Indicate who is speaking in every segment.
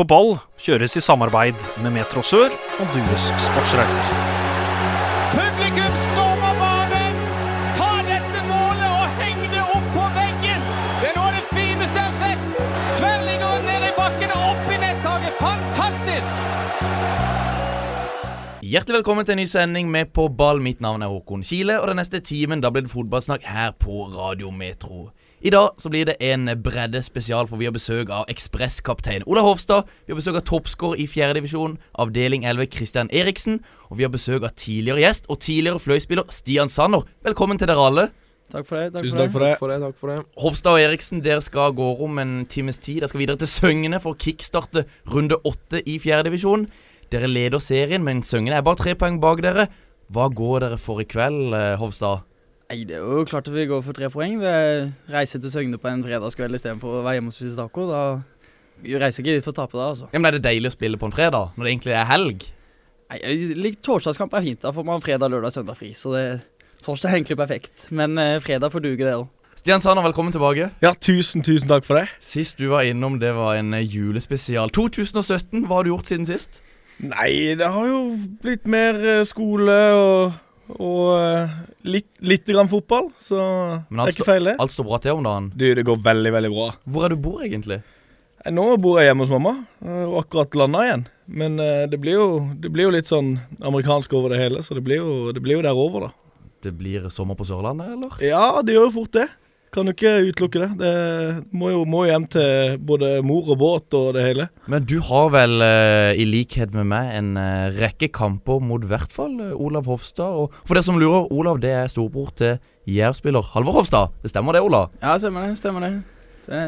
Speaker 1: På ball kjøres i samarbeid med Metro Sør og Dues Sportsreiser.
Speaker 2: Publikum stormer banen! Ta dette målet og heng det opp på veggen! Det er noe av det fineste jeg har sett! Tverrliggeren ned i bakken og opp i nettaket. Fantastisk!
Speaker 3: Hjertelig velkommen til en ny sending med På ball. Mitt navn er Håkon Kile, og den neste timen da blir det fotballsnakk her på Radio Metro. I dag så blir det en bredde spesial, for vi har besøk av ekspresskaptein Ola Hofstad. Vi har besøk av toppskårer i fjerdedivisjon, avdeling 11 Christian Eriksen. Og vi har besøk av tidligere gjest og tidligere fløyspiller Stian Sanner. Velkommen til dere alle.
Speaker 4: Takk for det. takk
Speaker 5: Tusen takk for det.
Speaker 4: For det, takk for det.
Speaker 3: Hofstad og Eriksen, dere skal gå om en times tid. Dere skal videre til Søgne for å kickstarte runde åtte i fjerdedivisjon. Dere leder serien, men Søgne er bare tre poeng bak dere. Hva går dere for i kveld, eh, Hofstad?
Speaker 4: Nei, Det er jo klart at vi går for tre poeng. Det er Reise til Søgne på en fredagskveld istedenfor å være hjemme og spise taco. Da vi reiser ikke dit for å tape da, altså.
Speaker 3: Ja, men Er det deilig å spille på en fredag, når det egentlig er helg?
Speaker 4: Nei, Torsdagskamp er fint. Da får man fredag, lørdag, søndag fri. Så det, torsdag er egentlig perfekt. Men eh, fredag får duge, det òg.
Speaker 3: Stian Sanner, velkommen tilbake.
Speaker 5: Ja, tusen, tusen takk for det.
Speaker 3: Sist du var innom, det var en eh, julespesial. 2017, hva har du gjort siden sist?
Speaker 5: Nei, det har jo blitt mer eh, skole og, og eh, litt, litt grann fotball, så det er ikke feil, det.
Speaker 3: Alt står bra til om dagen.
Speaker 5: Du, det går veldig, veldig bra.
Speaker 3: Hvor er du bor egentlig?
Speaker 5: Eh, Nå bor jeg hjemme hos mamma, eh, og akkurat landa igjen. Men det blir, jo, det blir jo litt sånn amerikansk over det hele, så det blir jo, det blir jo der over, da.
Speaker 3: Det blir sommer på Sørlandet, eller?
Speaker 5: Ja, det gjør jo fort det. Kan jo ikke utelukke det. Det må jo, må jo hjem til både mor og båt og det hele.
Speaker 3: Men du har vel, eh, i likhet med meg, en eh, rekke kamper mot i hvert fall eh, Olav Hofstad. Og for dere som lurer, Olav det er storbror til Jerv-spiller Halvor Hofstad. Det stemmer det, Olav?
Speaker 4: Ja, stemmer det. Stemmer det. det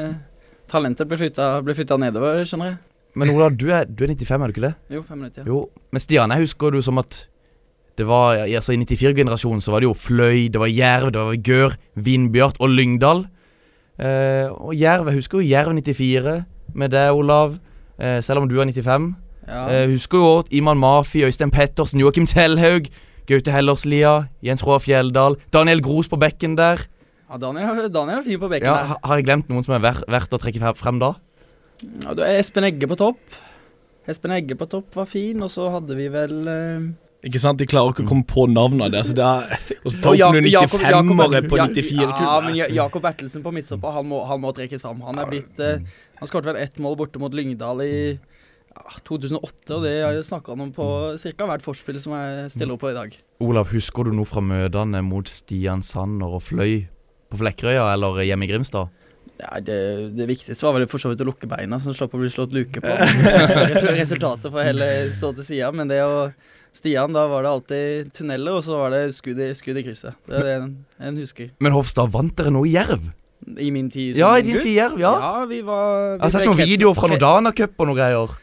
Speaker 4: talentet ble flytta, ble flytta nedover, skjønner jeg.
Speaker 3: Men Olav, du er, du er 95, er du ikke det?
Speaker 4: Jo, fem minutter. Ja.
Speaker 3: Jo. Men Stian, jeg husker du som at det var, altså I 94-generasjonen så var det jo Fløy, det var Jerv, det var Gør, Vindbjart og Lyngdal. Eh, og Jerv, jeg husker jo Jerv 94 med deg, Olav. Eh, selv om du er 95.
Speaker 4: Ja.
Speaker 3: Eh, husker jo Iman Mafi, Øystein Pettersen, Joakim Tellhaug, Gaute Hellerslia, Jens Roar Fjelldal, Daniel Gros på bekken der.
Speaker 4: ja Daniel, Daniel er fin på bekken
Speaker 3: Ja,
Speaker 4: der.
Speaker 3: har jeg glemt noen som er ver verdt å trekke frem da?
Speaker 4: Ja, du er Espen Egge på topp. Espen Egge på topp var fin, og så hadde vi vel eh,
Speaker 5: Ikke sant? De klarer ikke å komme på navnene der. Så det er, og så tar
Speaker 4: Ja- Jakob-
Speaker 5: 95-ere på 94-kull.
Speaker 4: Ja, men Jakob Bertelsen på midtstopper, han må, han må trekkes fram. Han er blitt eh, Han skåret vel ett mål borte mot Lyngdal i ja, 2008, og det snakka han om på ca. hvert forspill som jeg stiller opp på i dag.
Speaker 3: Olav, husker du noe fra møtene mot Stian Sanner og Fløy på Flekkerøya eller hjemme i Grimstad?
Speaker 4: Ja, det, det viktigste var vel for så vidt å lukke beina, så slapp å bli slått luke på. Resultatet får heller stå til sida, men det å Stian, da var det alltid tunneler, og så var det skudd i, skudd i krysset. Det er det en, en husker.
Speaker 3: Men Hofstad, vant dere noe i Jerv?
Speaker 4: I min tid som
Speaker 3: Ja, i din
Speaker 4: gutt.
Speaker 3: tid i Jerv, ja.
Speaker 4: Ja, vi var
Speaker 3: Jeg har sett noen videoer fra Nordana Cup og noen greier.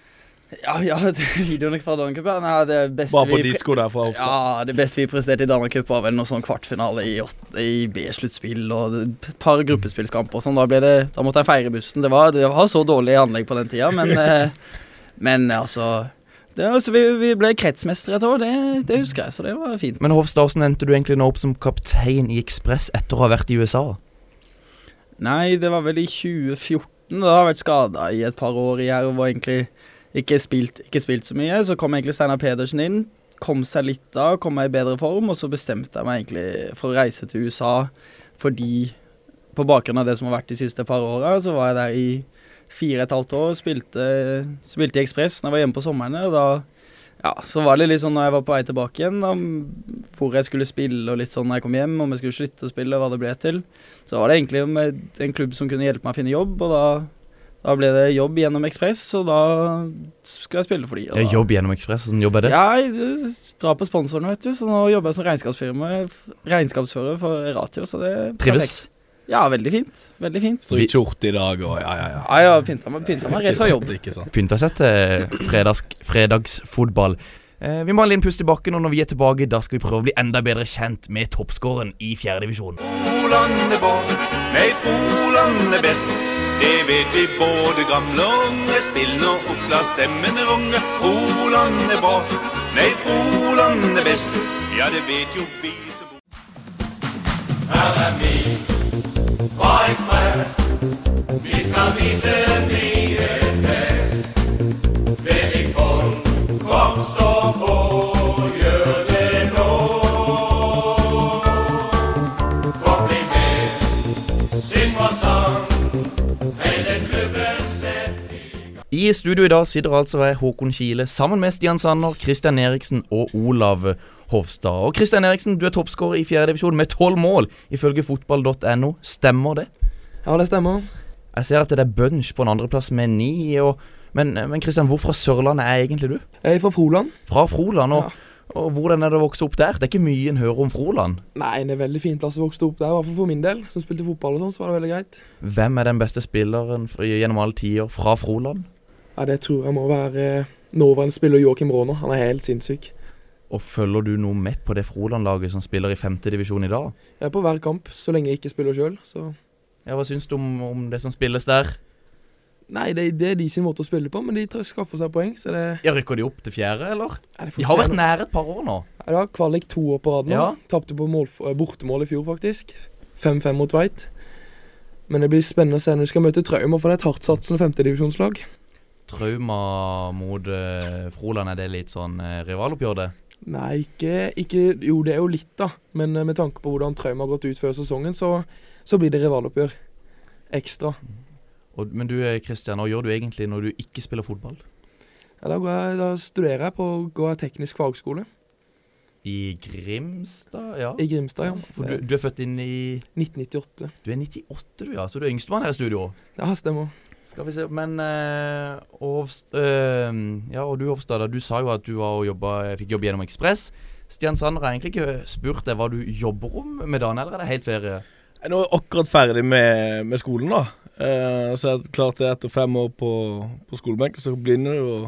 Speaker 4: Ja, ja, videoene fra Dana Cup, ja. Nei, det beste
Speaker 5: Bare på
Speaker 4: vi
Speaker 5: disko der fra Hofstad.
Speaker 4: Ja, det beste vi presterte i Dana Cup var vel noe sånn kvartfinale i, i B-sluttspill og et par gruppespillskamper og sånn. Da, ble det, da måtte jeg feire bussen. Det var, det var så dårlig anlegg på den tida, men, eh, men altså det, var- altså, vi, vi ble kretsmestere et år, det, det husker jeg, så det var fint.
Speaker 3: Men Hofstad, hvordan endte du egentlig nå opp som kaptein i Ekspress etter å ha vært i USA?
Speaker 4: Nei, det var vel i 2014. Da har jeg vært skada i et par år i Jerv og egentlig ikke spilt, ikke spilt så mye. Så kom egentlig Steinar Pedersen inn, kom seg litt da, kom meg i bedre form, og så bestemte jeg meg egentlig for å reise til USA fordi på bakgrunn av det som har vært de siste par åra, så var jeg der i fire og et halvt år, spilte, spilte i Ekspress når jeg var hjemme på sommeren. og da ja, så var det litt sånn når jeg var på vei tilbake igjen, da, hvor jeg skulle spille og litt sånn når jeg kom hjem, om jeg skulle slutte å spille, hva det ble til. Så var det egentlig med en klubb som kunne hjelpe meg å finne jobb, og da, da ble det jobb gjennom Ekspress, og da skulle jeg spille for de.
Speaker 3: Ja, jobb gjennom Ekspress, hvordan jobb er det?
Speaker 4: Ja, jeg drar på sponsoren, vet du, så nå jobber jeg som regnskapsfirma, regnskapsfører for Ratio, så det er
Speaker 3: Trives?
Speaker 4: perfekt. Ja, veldig fint. Veldig fint.
Speaker 5: Stryk skjorte i dag og ja, ja, ja.
Speaker 4: Ja, ja, pynta meg, pynta meg rett fra jobb.
Speaker 5: Ikke sant.
Speaker 3: Pynta seg til fredags, fredagsfotball. Eh, vi må ha en liten pust i bakken, og når vi er tilbake, da skal vi prøve å bli enda bedre kjent med toppskåren i fjerdedivisjon.
Speaker 6: Froland er bort, nei, Froland er best. Det vet vi både gamle og unge. Spill nå opp, la stemmen runge. Froland er bort, nei, Froland er best. Ja, det vet jo vi som bor Her er vi,
Speaker 3: I studio i dag sitter altså jeg, Håkon Kile, sammen med Stian Sanner, Christian Eriksen og Olav Hofstad. Og Christian Eriksen, du er toppskårer i 4. divisjon med tolv mål, ifølge fotball.no. Stemmer det?
Speaker 7: Ja, det stemmer.
Speaker 3: Jeg ser at det er Bunch på en andreplass med ni. Og, men, men Christian, hvor fra Sørlandet er egentlig du?
Speaker 7: Jeg er fra Froland.
Speaker 3: Fra Froland. Og,
Speaker 7: Ja.
Speaker 3: og hvordan er det å vokse opp der? Det er ikke mye en hører om Froland.
Speaker 7: Nei, det er en veldig fin plass å vokse opp der, i hvert fall for min del. Som spilte fotball og sånn, så var det veldig greit.
Speaker 3: Hvem er den beste spilleren gjennom alle tider fra Froland?
Speaker 7: Ja, det tror jeg må være eh, nåværende spiller Joakim Råner. Han er helt sinnssyk.
Speaker 3: Og følger du noe med på det Froland-laget som spiller i femtedivisjon i dag?
Speaker 7: Jeg er på hver kamp, så lenge jeg ikke spiller sjøl. Så
Speaker 3: Ja, Hva syns du om, om det som spilles der?
Speaker 7: Nei, det, det er de sin måte å spille på, men de skaffer seg poeng, så det
Speaker 3: Ja, Rykker de opp til fjerde, eller?
Speaker 7: Nei,
Speaker 3: De har vært nære et par år nå.
Speaker 7: Ja, var kvalik to år på rad nå.
Speaker 3: Ja.
Speaker 7: Tapte på mål, eh, bortemål i fjor, faktisk. 5-5 mot Tveit. Men det blir spennende å se når vi skal møte Trauma, for det er et hardtsatsende femtedivisjonslag.
Speaker 3: Trauma mot uh, Froland, er det litt sånn uh, rivaloppgjør, det?
Speaker 7: Nei, ikke, ikke Jo, det er jo litt, da. Men uh, med tanke på hvordan Trauma har gått ut før sesongen, så, så blir det rivaloppgjør. Ekstra.
Speaker 3: Og, men du Kristian, Christian, hva gjør du egentlig når du ikke spiller fotball?
Speaker 7: Ja, da, går jeg, da studerer jeg på går jeg teknisk fagskole
Speaker 3: I Grimstad, ja.
Speaker 7: i Grimstad, ja.
Speaker 3: For du, du er født inn i
Speaker 7: 1998.
Speaker 3: Du er 98, du, ja. Så du er yngstemann her i studio.
Speaker 7: Ja, stemmer.
Speaker 3: Skal vi se Men øh, Ovst, øh, Ja, og du Hofstad, du sa jo at du jobba, fikk jobb gjennom Ekspress. Stian Sander har egentlig ikke spurt deg hva du jobber om med dagen, eller er det helt ferie?
Speaker 5: Jeg er nå akkurat ferdig med, med skolen, da. Eh, så jeg klarte klart det etter fem år på, på skolebenken, så begynner du å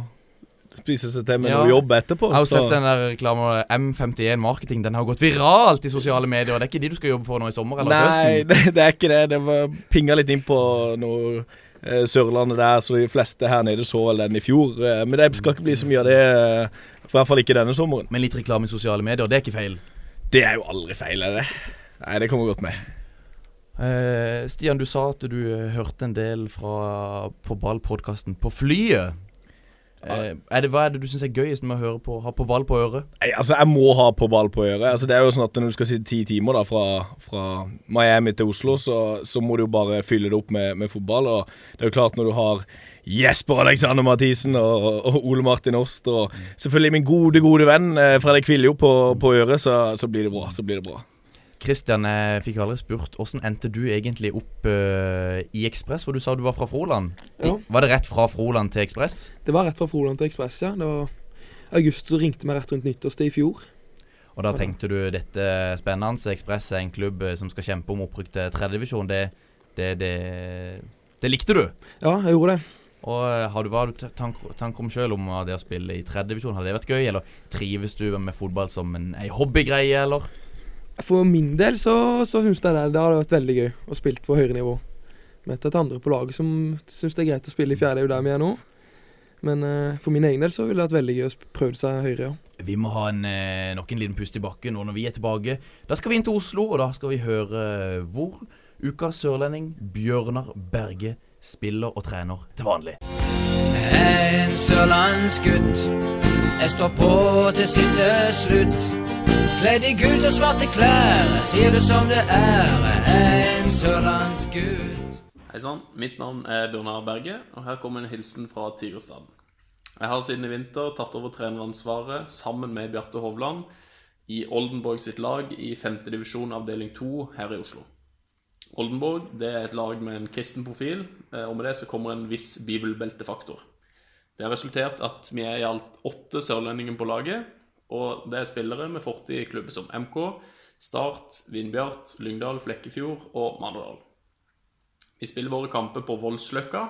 Speaker 5: spise seg til med
Speaker 3: Ja.
Speaker 5: noe jobb etterpå.
Speaker 3: Jeg har jo
Speaker 5: så-
Speaker 3: sett den der reklamen M51 Marketing. Den har gått viralt i sosiale medier. og Det er ikke de du skal jobbe for nå i sommer eller
Speaker 5: Nei,
Speaker 3: høsten?
Speaker 5: det, det er ikke det. Det var pinga litt inn på noe eh, Sørlandet der, så de fleste her nede så vel den i fjor. Eh, men det skal ikke bli så mye av det, eh, i hvert fall ikke denne sommeren.
Speaker 3: Men litt reklame i sosiale medier, det er ikke feil.
Speaker 5: Det er jo aldri feil, er det? Nei, det kommer godt med.
Speaker 3: Eh, Stian, du sa at du eh, hørte en del fra På ball-podkasten på flyet. Eh, er det, hva er det du syns er gøyest med å høre på, ha på ball på øret?
Speaker 5: Nei, altså, jeg må ha på ball på øret. Altså, det er jo sånn at når du skal sitte ti timer da, fra, fra Miami til Oslo, så, så må du jo bare fylle det opp med, med fotball. Og det er jo klart når du har Jesper Alexander Mathisen og, og Ole Martin Åst og selvfølgelig min gode, gode venn eh, Fredrik Viljo på, på øret, så, så blir det bra. Så blir det bra.
Speaker 3: Christian, jeg fikk jo aldri spurt Hvordan endte du egentlig opp uh, i Ekspress? For du sa du var fra Froland.
Speaker 7: Ja.
Speaker 3: Var det rett fra Froland til Ekspress?
Speaker 7: Det var rett fra Froland til Ekspress, ja. Det var August som ringte meg rett rundt nyttårstid i fjor.
Speaker 3: Og da tenkte du dette er spennende. Ekspress er en klubb eh, som skal kjempe om opprykk til tredjedivisjon. Det, det, det, det likte du.
Speaker 7: Ja, jeg gjorde det.
Speaker 3: Og eh, har du hva har du ta- tank, tanker om sjøl om det å spille i tredjedivisjon? Har det vært gøy, eller trives du med fotball som en en hobbygreie, eller?
Speaker 7: For min del så, så syns jeg det, det hadde vært veldig gøy å spille på høyere nivå. Med et andre på laget som syns det er greit å spille i fjerde, det er jo der vi er nå. Men uh, for min egen del så ville det vært veldig gøy å prøve seg høyere, ja.
Speaker 3: Vi må ha en, eh, nok en liten pust i bakken nå når vi er tilbake. Da skal vi inn til Oslo, og da skal vi høre hvor ukas sørlending Bjørnar Berge spiller og trener til vanlig.
Speaker 8: En sørlandsgutt. Jeg står på til siste slutt. Kledd i gult og svarte klær. Sier det som det er. En sørlandsgutt.
Speaker 9: Hei sann, mitt navn er Bjørnar Berge, og her kommer en hilsen fra Tigerstaden. Jeg har siden i vinter tatt over treneransvaret sammen med Bjarte Hovland i Oldenborg sitt lag i 5. divisjon avdeling 2 her i Oslo. Oldenborg det er et lag med en kristen profil, eh, og med det så kommer en viss bibelbeltefaktor. Det har resultert at vi er i alt åtte sørlendinger på laget, og det er spillere med fortid i klubber som MK, Start, Vindbjart, Lyngdal, Flekkefjord og Mandal. Vi spiller våre kamper på Voldsløkka.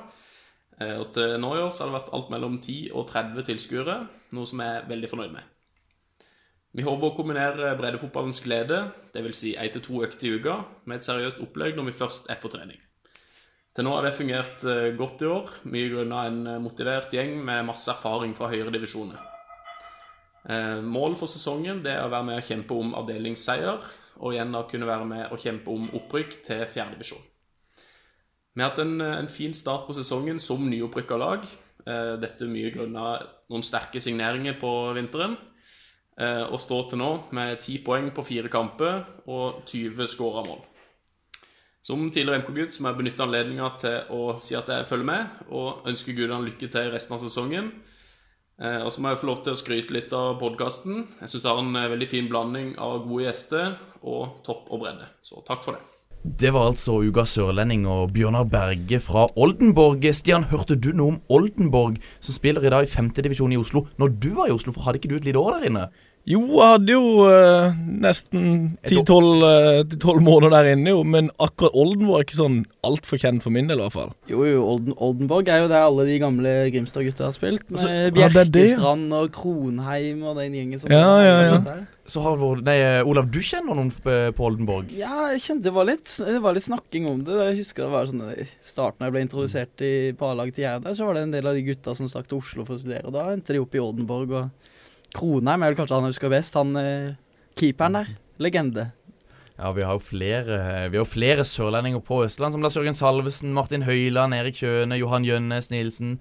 Speaker 9: eh, Og til nå i år så har det vært alt mellom 10 og 30 tilskuere, noe som jeg er veldig fornøyd med. Vi håper å kombinere breddefotballens glede, dvs. Si én til to økter i uka, med et seriøst opplegg når vi først er på trening. Til nå har det fungert eh, godt i år, mye grunnet en eh, motivert gjeng med masse erfaring fra høyere divisjoner. Eh, Målet for sesongen det er å være med å kjempe om avdelingsseier, og igjen å kunne være med å kjempe om opprykk til fjerdedivisjon. Vi har hatt en, en fin start på sesongen som nyopprykka lag. Dette Dette mye grunnet noen sterke signeringer på vinteren. Eh, Og står til nå med 10 poeng på fire kamper og 20 skåra mål. Som tidligere MK-gutt må jeg benytte anledninga til å si at jeg følger med, og ønsker gudene lykke til resten av sesongen. Eh, og så må jeg få lov til å skryte litt av podkasten. Jeg syns det har en eh, veldig fin blanding av gode gjester og topp og bredde. Så takk for det.
Speaker 3: Det var altså Uga sørlending og Bjørnar Berge fra Oldenborg. Stian, hørte du noe om Oldenborg, som spiller i dag i femtedivisjon i Oslo, når du var i Oslo? For hadde ikke du et lite år der inne?
Speaker 5: Jo, jeg hadde jo eh, nesten
Speaker 3: Et år.
Speaker 5: 10-12 måneder der inne, jo. Men akkurat Oldenborg er ikke sånn altfor kjent for min del, i hvert fall.
Speaker 4: Jo, jo, Olden, Oldenborg er jo der alle de gamle Grimstad-gutta har spilt. Med
Speaker 3: Altså,
Speaker 5: det, ja.
Speaker 4: Bjerkestrand og Kronheim og den gjengen som
Speaker 5: Ja, ja, ja.
Speaker 3: Så har vår, nei, Olav, du kjenner noen på på Oldenborg?
Speaker 4: Ja, jeg kjente det var litt Det var litt snakking om det. Jeg husker det var sånn I starten da jeg ble introdusert i, på A-laget til Jerv der, så var det en del av de gutta som stakk til Oslo for å studere. Og da endte de opp i Oldenborg. Og Kronheim er vel kanskje han jeg husker best. Han eh, keeperen der. Legende.
Speaker 3: Ja, vi har jo flere Vi har flere sørlendinger på Østland, som Lars Jørgen Salvesen, Martin Høiland, Erik Kjøne, Johan Jønnes Nilsen.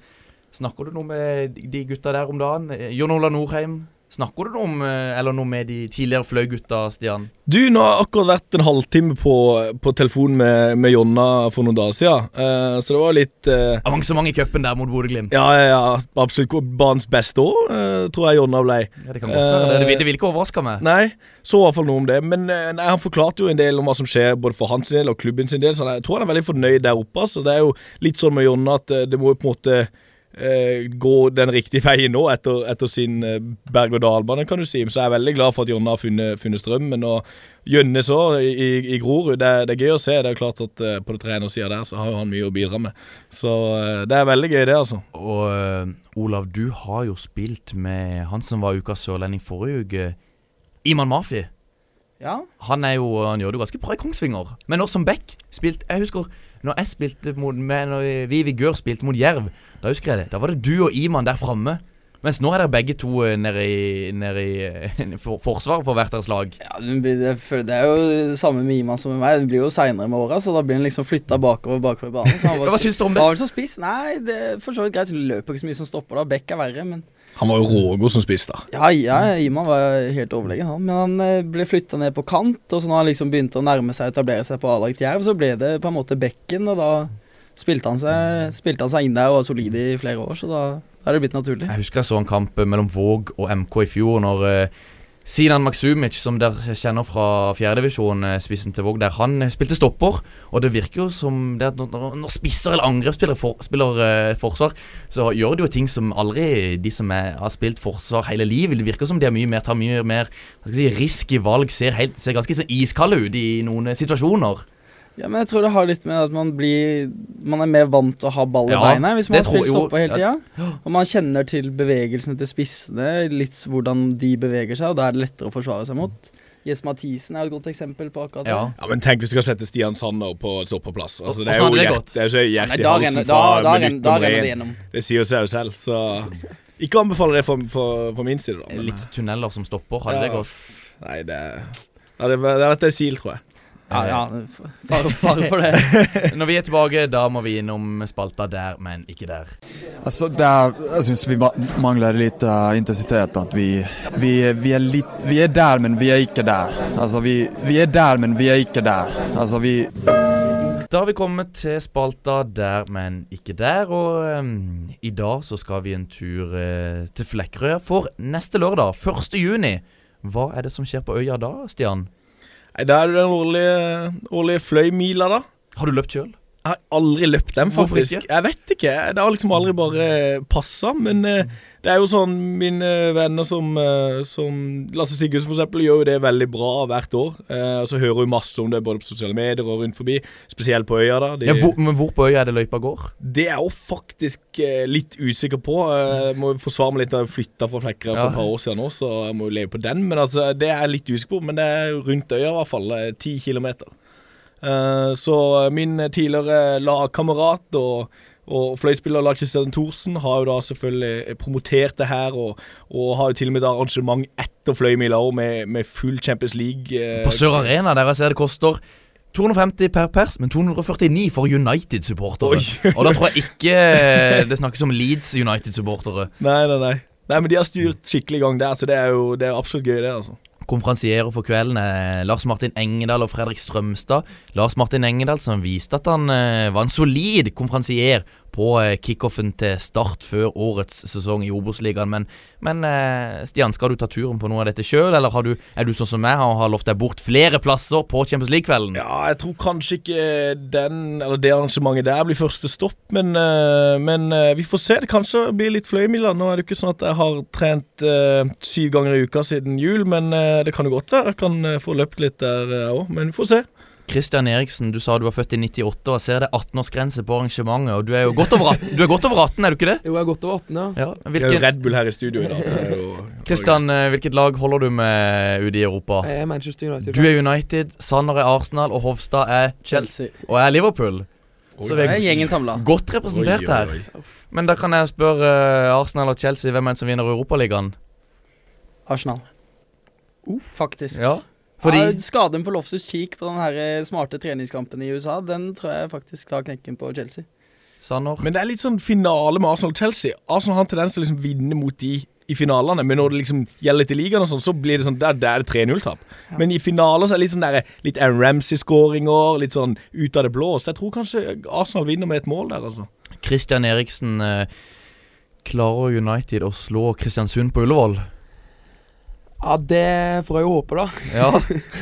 Speaker 3: Snakker du noe med de gutta der om dagen? Eh, Jon Ola Norheim? Snakker du om eh, Eller noe med de tidligere Fløy-gutta, Stian?
Speaker 5: Du, nå har jeg akkurat vært en halvtime på, på telefon med, med Jonna for noen dager siden. uh, så det var litt uh,
Speaker 3: Avansement i cupen der mot Bodø-Glimt.
Speaker 5: Ja, ja, ja, absolutt banens beste år, uh, tror jeg Jonna ble.
Speaker 3: Ja, det kan godt være det. Det vil, ikke overraske meg.
Speaker 5: Nei, så i hvert fall noe om det. Men nei, han forklarte jo en del om hva som skjer både for hans del og klubben sin del, så jeg tror han er veldig fornøyd der oppe. Så det er jo litt sånn med Jonna at det må jo på en måte gå den riktige veien nå etter, etter sin eh, berg-og-dal-bane, kan du si. Så jeg er veldig glad for at Jonna har funnet, funnet strømmen. Og Jønnes òg, i, i, i Grorud. Det, det er gøy å se. Det er klart at eh, på det trenersida der så har jo han mye å bidra med. Så eh, det er veldig gøy, det, altså.
Speaker 3: Og eh, Olav, du har jo spilt med han som var ukas sørlending forrige uke. Iman Mafi.
Speaker 4: Ja.
Speaker 3: Han er jo, han gjør det jo ganske bra i Kongsvinger. Men også som back spilt, Jeg husker når jeg spilte mot med, Når vi i Vigør spilte mot Jerv, da husker jeg det. Da var det du og Iman der framme. Mens nå er dere begge to eh, nede i, nede i eh, for, forsvaret for hvert deres lag.
Speaker 4: Ja, det, er jo det samme med Iman som med meg. Det blir jo seinere med åra, så da blir han liksom flytta bakover bakover banen. Så han var,
Speaker 3: Hva syns du om det?
Speaker 4: Var vel så spiss? Nei, det er for så vidt greit. Løper ikke så mye som stopper da. Bekk er verre, men
Speaker 5: Han var jo rågod som spiss, da.
Speaker 4: Ja, ja, Iman var helt overlegen, han. Men han eh, ble flytta ned på kant, og så når han liksom begynte å nærme seg etablere seg på A-lag til Jerv, så ble det på en måte bekken, og da spilte han seg, spilte han seg inn der og var solid i flere år, så da, da er det blitt naturlig.
Speaker 3: Jeg husker jeg så en kamp mellom Våg og MK i fjor, når eh, Sinan Maksumic, som dere kjenner fra fjerdedivisjon, eh, spissen til Våg, der han eh, spilte stopper. Og det virker jo som det at når, når- spisser eller angrepsspillere for, spiller uh, forsvar, så gjør de jo ting som aldri de som er, har spilt forsvar hele livet. Det virker som de er mye mer, tar mye mer hva skal jeg si, risky valg, ser, helt, ser ganske sånn iskalde ut i noen situasjoner.
Speaker 4: Ja, men jeg tror det har litt med at man blir Man er mer vant til å ha ball i
Speaker 3: Ja,
Speaker 4: beina hvis man har spilt stoppa hele
Speaker 3: ja.
Speaker 4: tida. Og man kjenner til bevegelsene til spissene, litt hvordan de beveger seg, og da er det lettere å forsvare seg mot. Jes Mathisen er et godt eksempel på akkurat det.
Speaker 3: Ja.
Speaker 5: Ja, men Tenk hvis du skal sette Stian Sander på stoppeplass. Altså, det er jo
Speaker 3: hadde det
Speaker 5: hjert, det er ikke så hjerte i halsen fra
Speaker 4: da,
Speaker 5: minutt
Speaker 4: da
Speaker 5: nummer
Speaker 4: det
Speaker 5: én. Det sier seg jo selv, så ikke anbefaler det for min side, da. Men,
Speaker 3: Litt tunneler som stopper, hadde
Speaker 5: Ja.
Speaker 3: det gått.
Speaker 5: Nei, det ja, det, det har vært en sil, tror jeg.
Speaker 4: Ja, ja, fare, fare for det.
Speaker 3: Når vi er tilbake, da må vi innom spalta der, men ikke der.
Speaker 10: Altså, der Jeg syns vi mangler litt lite eh, intensitet. At vi, vi, vi, er litt vi er der, men vi er ikke der. Altså, vi, vi er der, men vi er ikke der. Altså, vi,
Speaker 3: Da har vi kommet til spalta der, men ikke der. Og um, i dag så skal vi en tur uh, til Flekkerøya for neste lørdag, 1. juni. Hva er det som skjer på øya da, Stian?
Speaker 5: Nei, Da er det den årlige, årlige fløymila, da.
Speaker 3: Har du løpt sjøl?
Speaker 5: Jeg har aldri løpt den, faktisk. Jeg vet ikke. Det har liksom aldri bare passa. Men eh, det er jo sånn mine venner som, eh, som Lasse Sigurdsen for eksempel, gjør jo det veldig bra hvert år. Eh, og så hører hun masse om det både på sosiale medier og rundt forbi. Spesielt på øya, da. De,
Speaker 3: Ja, hvor, men hvor på øya er det løypa går?
Speaker 5: Det er jeg faktisk eh, litt usikker på. Eh, Jeg må forsvare meg litt. Jeg flytta fra Flekkerøy for
Speaker 3: Ja.
Speaker 5: et par år siden nå, så jeg må jo leve på den. Men altså, det er jeg litt usikker på. Men det er rundt øya i hvert fall. eh, Ti kilometer. Eh, så min tidligere lagkamerat og, og fløyspiller Lars Kristian Thorsen har jo da selvfølgelig promotert det her, og, og har jo til og med arrangement etter fløymila òg, med, med full Champions League. eh,
Speaker 3: På Sør Arena, der jeg ser det koster 250 per pers, men 249 for United-supportere. Og da tror jeg ikke eh, det snakkes om Leeds United-supportere.
Speaker 5: Nei, nei, nei. Nei, men de har styrt skikkelig i gang der, så det er jo det er absolutt gøy, det. altså.
Speaker 3: Konferansierer for kvelden er Lars Martin Engedal og Fredrik Strømstad. Lars Martin Engedal som viste at han eh, var en solid konferansier på eh, kickoffen til start før årets sesong i Obos-ligaen. Men, men eh, Stian, skal du ta turen på noe av dette sjøl, eller du, er du sånn som meg og har lovt deg bort flere plasser på Champions League-kvelden?
Speaker 5: Ja, jeg tror kanskje ikke den, det arrangementet der blir første stopp, men, eh, men vi får se. Det kanskje blir litt fløymidler. Nå er det ikke sånn at jeg har trent uh, syv ganger i uka siden jul, men uh, det kan jo godt være jeg kan få løpt litt der òg. men vi får se.
Speaker 3: Christian Eriksen, du sa du var født i 98, og jeg ser det er 18-årsgrense på arrangementet. Og du er jo godt over 18, du er godt over 18 er du ikke det?
Speaker 7: Jo, jeg er godt over 18, ja.
Speaker 3: Ja,
Speaker 5: Vi er jo Red Bull her i studio i dag. Det
Speaker 3: Christian, eh, hvilket lag holder du med ute i Europa?
Speaker 7: Jeg er Manchester United.
Speaker 3: Du er United, Sanner er Arsenal, og Hovstad er Chelsea. Og jeg er Liverpool. Så vi
Speaker 4: er gjengen samla.
Speaker 3: godt representert her. Men da kan jeg spørre eh, Arsenal og Chelsea hvem er det som vinner Europaligaen?
Speaker 4: Arsenal. Faktisk.
Speaker 3: Ja, fordi
Speaker 4: Ja, skaden på Loftus Cheek på den her eh, smarte treningskampen i USA, den tror jeg faktisk tar knekken på Chelsea.
Speaker 3: Sanor.
Speaker 5: Men det er litt sånn finale med Arsenal og Chelsea. Arsenal har en tendens til å liksom vinne mot de i finalene, men når det liksom gjelder litt i ligaen, og sånn, så blir det sånn, der, der er det 3-0-tap. Men i finaler så er det litt sånn der, litt Aaron Ramsey-skåringer, litt sånn ut av det blå. Så jeg tror kanskje Arsenal vinner med et mål der, altså.
Speaker 3: Christian Eriksen eh, Klarer United å slå Kristiansund på Ullevål?
Speaker 7: Ja, det får jeg jo håpe, da.
Speaker 3: Ja,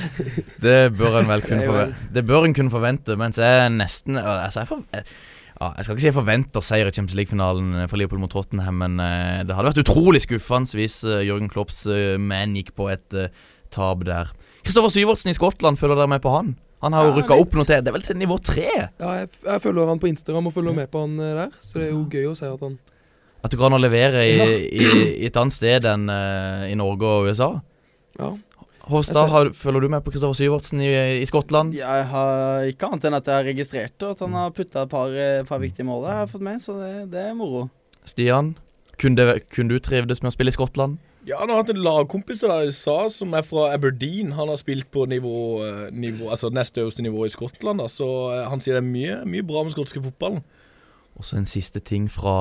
Speaker 3: det bør en vel kunne forvente. Det bør en kunne forvente, mens jeg nesten altså jeg, for, ja, jeg skal ikke si jeg forventer seier i Champions League-finalen for Liverpool mot Tottenham, men eh, det hadde vært utrolig skuffende hvis eh, Jørgen Klopps menn man gikk på et eh, tap der. Kristoffer Syvertsen i Skottland, følger dere med på han? Han har jo
Speaker 7: Ja,
Speaker 3: rykka opp noe til. Det er vel til nivå tre?
Speaker 7: Ja, jeg, jeg følger han på Instagram og følger med på han eh, der, så det er jo gøy å se at han
Speaker 3: At det går an å levere i,
Speaker 7: Ja.
Speaker 3: i, i et annet sted enn uh, i Norge og USA?
Speaker 7: Ja.
Speaker 3: Hovstad, har, følger du med på Kristoffer Syvertsen i, i Skottland?
Speaker 4: Jeg har ikke annet enn at jeg har registrert det, at han har putta et par, eh, par viktige mål jeg har fått med, så det, det er moro.
Speaker 3: Stian, kunne, det, kunne du trivdes med å spille i Skottland?
Speaker 5: Ja, han har hatt en lagkompis i USA som er fra Aberdeen. Han har spilt på nivå, eh, nivå altså nest øverste nivå i Skottland. Da, så han sier det er mye, mye bra med skotske fotballen.
Speaker 3: Og så en siste ting fra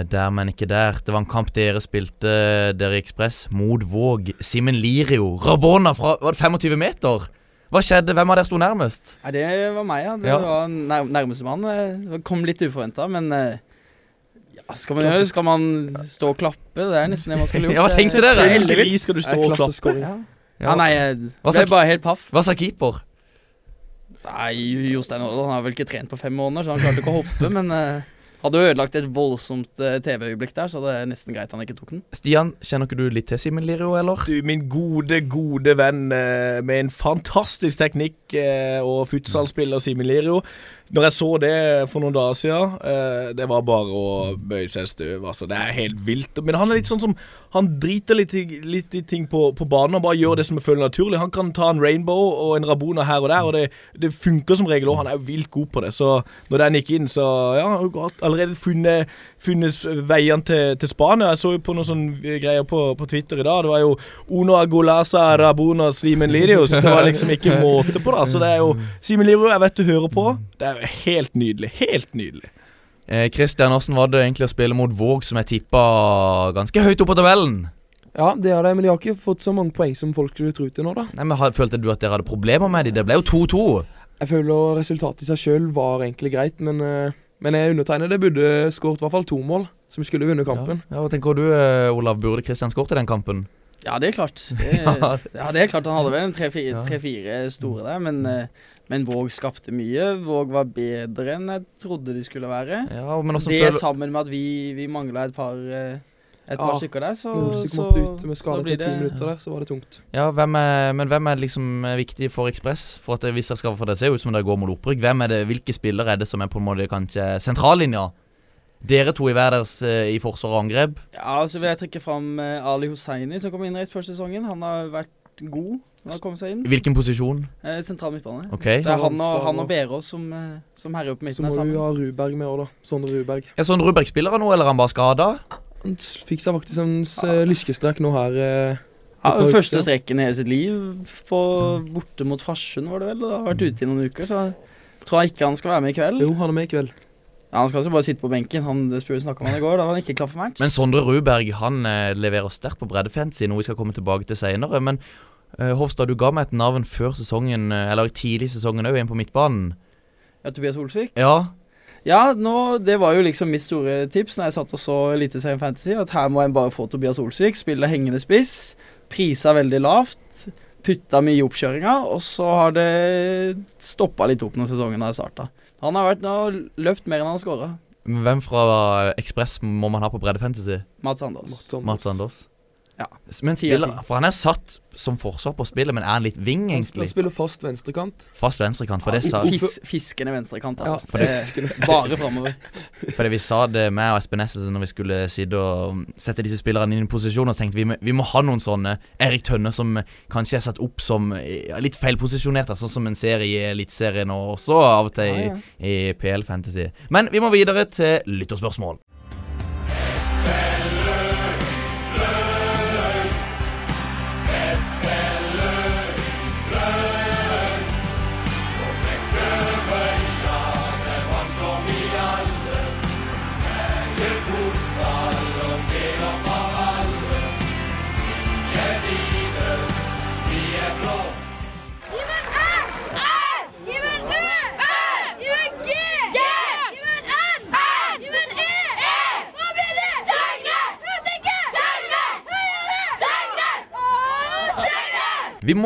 Speaker 3: eh, der, men ikke der. Det var en kamp dere spilte, dere i Ekspress, mot Våg. Simen Lirio. Rabona fra var det 25 meter. Hva skjedde? Hvem av dere sto nærmest?
Speaker 4: Ja, det var meg, ja. Det
Speaker 3: Ja.
Speaker 4: var nær, nærmeste mann. kom litt uforventa, men eh, ja, skal man? Skal man stå og klappe? Det er nesten det man skulle gjort.
Speaker 3: Ja, hva tenkte dere?
Speaker 4: Er.
Speaker 5: Heldigvis skal du stå og klappe.
Speaker 4: Ja. ja, nei, jeg ble bare helt paff.
Speaker 3: Hva sa keeper?
Speaker 4: Nei, Jostein Odden har vel ikke trent på fem måneder, så han klarte ikke å hoppe, men eh, hadde jo ødelagt et voldsomt eh, TV-øyeblikk der, så det er nesten greit han ikke tok den.
Speaker 3: Stian, kjenner ikke du litt til Simen Lirio, eller?
Speaker 5: Du, min gode, gode venn eh, med en fantastisk teknikk eh, og futsalspiller Simen Lirio. Når jeg så det for noen dager siden, eh, det var bare å bøye seg i støv. Altså. Det er helt vilt. Men han er litt sånn som Han driter litt, i- litt i ting på, på banen og bare gjør det som føles naturlig. Han kan ta en rainbow og en rabona her og der, og det, det funker som regel òg. Han er jo vilt god på det. Så når den gikk inn, så ja, han har allerede funnet, funnet veiene til, til Spania. Jeg så jo på noen sånne greier på, på Twitter i dag. Det var jo Uno Agolasa Rabona Simen Lidius. Det var liksom ikke måte på det. Så det er jo Simen Lidius, jeg vet du hører på. Det er jo helt nydelig. Helt nydelig.
Speaker 3: Eh, Christian, hvordan var det egentlig å spille mot Våg, som jeg tippa ganske høyt opp på tabellen?
Speaker 7: Ja, det er det, men de har ikke fått så mange poeng som folk skulle tro til nå, da.
Speaker 3: Nei, men Følte du at dere hadde problemer med dem? Det ble jo 2-2.
Speaker 7: Jeg føler resultatet i seg sjøl var egentlig greit, men, eh, men undertegnede burde skåret i hvert fall to mål, som skulle vunnet kampen.
Speaker 3: Ja, og tenker du, eh, Olav? Burde Christian skåret i den kampen?
Speaker 4: Ja, det er klart. Det,
Speaker 3: Ja.
Speaker 4: ja, det er klart han hadde vel en tre-fire
Speaker 3: Ja.
Speaker 4: store der, men, eh, men Våg skapte mye. Våg var bedre enn jeg trodde de skulle være.
Speaker 3: Ja,
Speaker 4: Det
Speaker 3: føler
Speaker 4: sammen med at vi, vi mangla et par eh, et par
Speaker 7: Ja,
Speaker 4: stykker der, så, så,
Speaker 7: måtte ut med
Speaker 4: så
Speaker 7: skade
Speaker 4: blir
Speaker 7: til ti
Speaker 4: det
Speaker 7: minutter der, så var det tungt.
Speaker 3: Ja, hvem er, men hvem er liksom viktig for Ekspress? For at hvis dere skal få det ser ut som dere går mot opprykk, hvem er det, hvilke spillere er det som er på en måte kanskje sentrallinja? Dere to i hver deres eh, i forsvar og angrep.
Speaker 4: Ja, så vil jeg trekke fram eh, Ali Hosseini, som kom inn rett før sesongen. Han har vært god inn.
Speaker 3: Hvilken posisjon?
Speaker 4: Eh, sentral midtbane.
Speaker 3: Okay.
Speaker 4: Det er han og, han
Speaker 7: og-
Speaker 4: Berås som, eh, som herjer opp
Speaker 7: Så må vi ha Ruberg med òg, da. Sondre Ruberg.
Speaker 3: Er sånn Ruberg spiller han nå, eller er han bare skada?
Speaker 7: Han fikk seg faktisk en uh, lyskestrekk nå her. eh,
Speaker 4: Ja, første strekken i hele sitt liv på borte mot Farsund, var det vel. og Har vært ute i noen uker, så tror jeg ikke han skal være med i kveld.
Speaker 7: Jo, han er med i kveld.
Speaker 4: Ja, Han skal altså bare sitte på benken. Han det spurte snakka om han i går. Da var han ikke klar for match.
Speaker 3: Men Sondre Ruberg han eh, leverer sterkt på breddefancy, noe vi skal komme tilbake til senere. Men Eh, Hofstad, du ga meg et navn før sesongen, eh, eller tidlig i sesongen òg, en på midtbanen.
Speaker 4: Ja, Tobias Olsvik?
Speaker 3: Ja.
Speaker 4: Ja, nå, det var jo liksom mitt store tips når jeg satt og så Eliteserien Fantasy, at her må en bare få Tobias Olsvik, spille hengende spiss, prisa veldig lavt, putta mye i oppkjøringa, og så har det stoppa litt opp når sesongen har starta. Han har vært nå løpt mer enn han har skåra.
Speaker 3: Hvem fra Ekspress må man ha på Bredde Fantasy?
Speaker 4: Mats Anders.
Speaker 3: Mats Anders.
Speaker 4: Mats
Speaker 3: Men
Speaker 4: Av
Speaker 3: spiller, for han er satt som forsvar på spillet, men er han litt wing,
Speaker 7: Han spiller fast venstrekant.
Speaker 3: Fast venstrekant, for det sa
Speaker 4: Fis, fiskende venstrekant, altså.
Speaker 7: Ja,
Speaker 3: det-
Speaker 4: Eh, bare framover.
Speaker 3: Fordi vi sa det med og Espen Essen når vi skulle sitte og sette disse spillerne inn i posisjon, og tenkte vi vi må ha noen sånne Erik Tønne som kanskje er satt opp som litt feilposisjonert, sånn som en ser i Eliteserien og også av og til i,
Speaker 4: Ja,
Speaker 3: i PL Fantasy. Men vi må videre til lytterspørsmål.
Speaker 11: Gi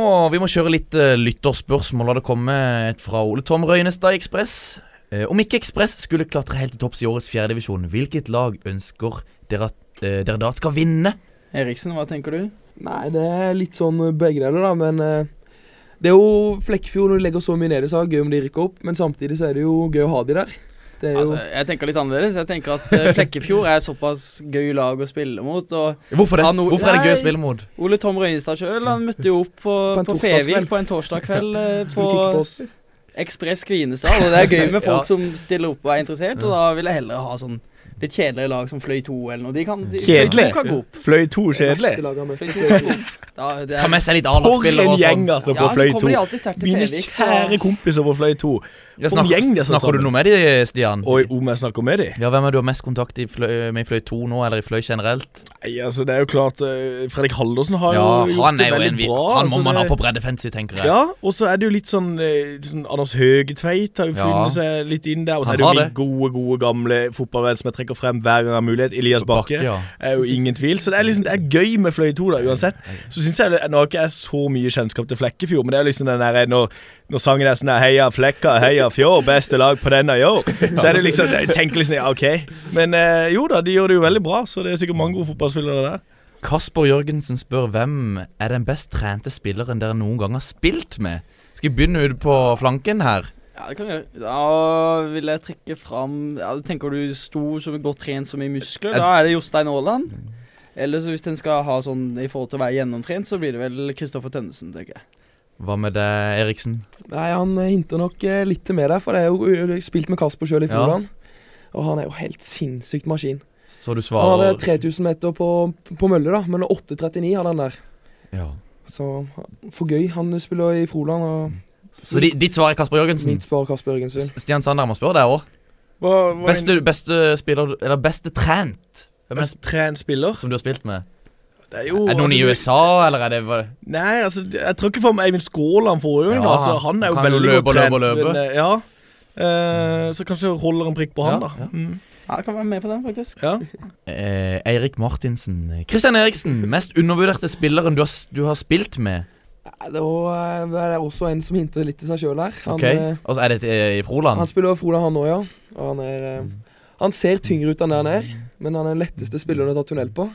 Speaker 3: må, vi må kjøre litt uh, lytterspørsmål, det kommer et fra Ole Tom Røynestad i Ekspress. Uh, om ikke Ekspress skulle klatre helt til topps i årets fjerdedivisjon, hvilket lag ønsker dere at uh, dere da skal vinne?
Speaker 4: Eriksen, hva tenker du?
Speaker 7: Nei, det er litt sånn begge deler, da, men det er jo Flekkefjord når de legger så mye ned i seg, gøy om de rykker opp, men samtidig så er det jo gøy å ha de der. Det er jo
Speaker 4: Altså, jeg tenker litt annerledes. Jeg tenker at eh, Flekkefjord er et såpass gøy lag å spille mot. Og
Speaker 3: Hvorfor det?
Speaker 4: Han
Speaker 3: Hvorfor er det gøy å spille mot?
Speaker 4: Ole Tom Røyestad sjøl møtte jo opp på,
Speaker 7: På
Speaker 4: på. Fevik på en torsdag kveld eh, på
Speaker 7: på.
Speaker 4: Ekspress Kvinesdal. Og det er gøy med folk
Speaker 3: Ja.
Speaker 4: som stiller opp og er interessert, og da vil jeg heller ha sånn litt kjedeligere lag som Fløy 2 eller noe. De kan, de,
Speaker 5: Kjedelig?
Speaker 4: 2 kan gå opp.
Speaker 5: Fløy 2 kjedelig.
Speaker 7: Verste laget har møtt.
Speaker 4: Fløy 2 kan gå opp. Da, det
Speaker 3: Ta med seg litt
Speaker 5: For
Speaker 3: A-lagsspillere
Speaker 5: en
Speaker 3: og sånn.
Speaker 5: gjeng, altså, på
Speaker 4: ja,
Speaker 5: Fløy 2.
Speaker 4: alltid sterkt til
Speaker 5: Mine kjære kompiser på Fløy 2.
Speaker 3: Ja,
Speaker 5: Om gjeng de
Speaker 3: snakker,
Speaker 5: er
Speaker 3: du noe med de, Stian?
Speaker 5: Og om jeg snakker med de?
Speaker 3: Ja, Hvem er du har mest kontakt i fløy, med i Fløy 2 nå, eller i Fløy generelt?
Speaker 5: Nei, altså det er jo klart uh, Fredrik Haldersen har
Speaker 3: Ja,
Speaker 5: jo gjort
Speaker 3: han
Speaker 5: det veldig
Speaker 3: en
Speaker 5: bra.
Speaker 3: Han må
Speaker 5: altså,
Speaker 3: man ha på breddefancy, tenker jeg.
Speaker 5: Ja, og så er det jo litt sånn, eh, sånn Anders Høgetveit har jo funnet seg litt inn der. Og så er det jo min gode, gode gamle fotballvenn som jeg trekker frem hver gang jeg har mulighet. Elias Bakke. er jo ingen tvil. Så det er liksom Det er gøy med Fløy 2, da, uansett. Så syns jeg Nå har ikke jeg så mye kjennskap til Flekkefjord, men det er liksom den der når, når sangen er sånn Heia Flekka, heia Fjord, beste lag på denne i år. Så er det liksom tenker liksom ja, OK. Men eh, jo da, de gjør det jo veldig bra, så det er sikkert mange gode fotballspillere der.
Speaker 3: Kasper Jørgensen spør hvem er den best trente spilleren dere noen gang har spilt med? Skal vi begynne ut på flanken her?
Speaker 4: Ja, det kan vi gjøre. Da vil jeg trekke fram ja, Tenker du stor, som godt trent, som i muskler? Da er det Jostein Aaland. Eller så hvis en skal ha sånn i forhold til å være gjennomtrent, så blir det vel Kristoffer Tønnesen, tenker jeg.
Speaker 3: Hva med deg, Eriksen?
Speaker 7: Nei, han eh, hinter nok eh, litt til med der, for det er jo spilt med Kasper sjøl i
Speaker 3: Ja.
Speaker 7: Froland. Og han er jo helt sinnssykt maskin.
Speaker 3: Så du
Speaker 7: Han hadde 3000 meter på, på mølle, da, men 8.39 hadde han der.
Speaker 3: ja.
Speaker 7: Så for gøy. Han spiller i Froland, og
Speaker 3: Så di, ditt svar er Kasper Jørgensen?
Speaker 7: mitt svar er Kasper Jørgensen.
Speaker 3: Stian Sander må spørre deg òg. Beste, beste spiller Eller beste trent Hvem er
Speaker 5: Best trent spiller?
Speaker 3: som du har spilt med?
Speaker 5: Det er jo
Speaker 3: Er det noen i
Speaker 5: altså,
Speaker 3: USA, eller er det bare...
Speaker 5: Nei, altså, jeg tror ikke for meg Eivind Skåland forrige gang.
Speaker 3: Ja,
Speaker 5: altså, han er jo
Speaker 3: han
Speaker 5: veldig
Speaker 3: løpe
Speaker 5: godt trent.
Speaker 3: løpe løpe.
Speaker 5: Men, eh, ja. Uh, så kanskje holder en prikk på han,
Speaker 3: Ja,
Speaker 5: da.
Speaker 3: ja.
Speaker 5: Mm.
Speaker 4: Ja, jeg kan være med på den, faktisk.
Speaker 5: Ja.
Speaker 3: eh, Eirik Martinsen Christian Eriksen, mest undervurderte spilleren du har, du har spilt med?
Speaker 7: Det var, eh, det er også en som hinter litt til seg sjøl her. Han,
Speaker 3: Ok,
Speaker 7: eh,
Speaker 3: Og så er det i Froland?
Speaker 7: han spiller Froland, han òg, ja. Og han er eh, Han ser tyngre ut enn det han er, men han er den letteste spilleren å ta tunnel på.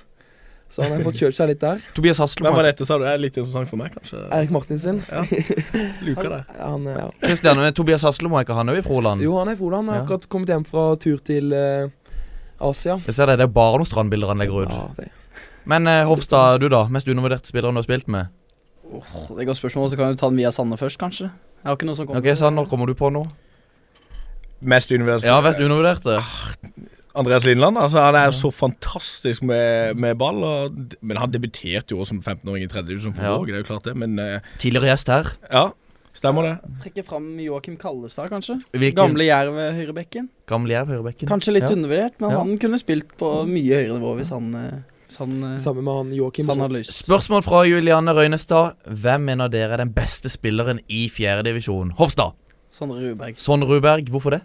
Speaker 7: Så han har fått kjørt seg litt der.
Speaker 3: Tobias
Speaker 5: Hvem
Speaker 3: Haslum.
Speaker 5: var dette, sa du? Det er litt interessant for meg, kanskje.
Speaker 7: Erik Martinsen.
Speaker 5: Ja. Luka der.
Speaker 7: Han, eh, ja.
Speaker 3: Christian, Tobias Haslum er ikke han òg i Froland?
Speaker 7: Jo, han er i Froland. Han har
Speaker 3: Ja.
Speaker 7: akkurat kommet hjem fra tur til uh, Asia.
Speaker 3: Jeg ser det, det er bare noen strandbilder han legger ut.
Speaker 7: Ja, det.
Speaker 3: Men uh, Hofstad, du da? Mest undervurderte spilleren du har spilt med?
Speaker 4: Åh, det er et godt spørsmål, så kan du ta den via Sanne først, kanskje. Jeg har ikke noe som kommer.
Speaker 3: Ok, Sander, kommer du på noe?
Speaker 5: Mest undervurderte?
Speaker 3: Ja, mest undervurderte.
Speaker 5: Andreas Lindland. Altså, han er jo så fantastisk med, med ball. Og, men han debuterte jo også som 15-åring i tredje divisjon for
Speaker 3: Ja.
Speaker 5: Det er jo klart det. Men uh,
Speaker 3: Tidligere gjest her.
Speaker 5: ja, stemmer det.
Speaker 4: Trekke fram Joakim Kallestad, kanskje.
Speaker 3: Hvilken?
Speaker 4: Gamle Jerv høyrebekken.
Speaker 3: Gamle Jerv, høyrebekken.
Speaker 4: Kanskje litt
Speaker 3: Ja.
Speaker 4: undervurdert, men
Speaker 3: Ja.
Speaker 4: han kunne spilt på mye høyere nivå hvis han uh, Sånn, eh,
Speaker 7: Sammen med han Joakim.
Speaker 4: sånn.
Speaker 3: Spørsmål fra Julianne Røynestad. Hvem mener dere er den beste spilleren i fjerdedivisjon? Hofstad.
Speaker 4: Sondre Ruberg.
Speaker 3: Sondre Ruberg. Hvorfor det?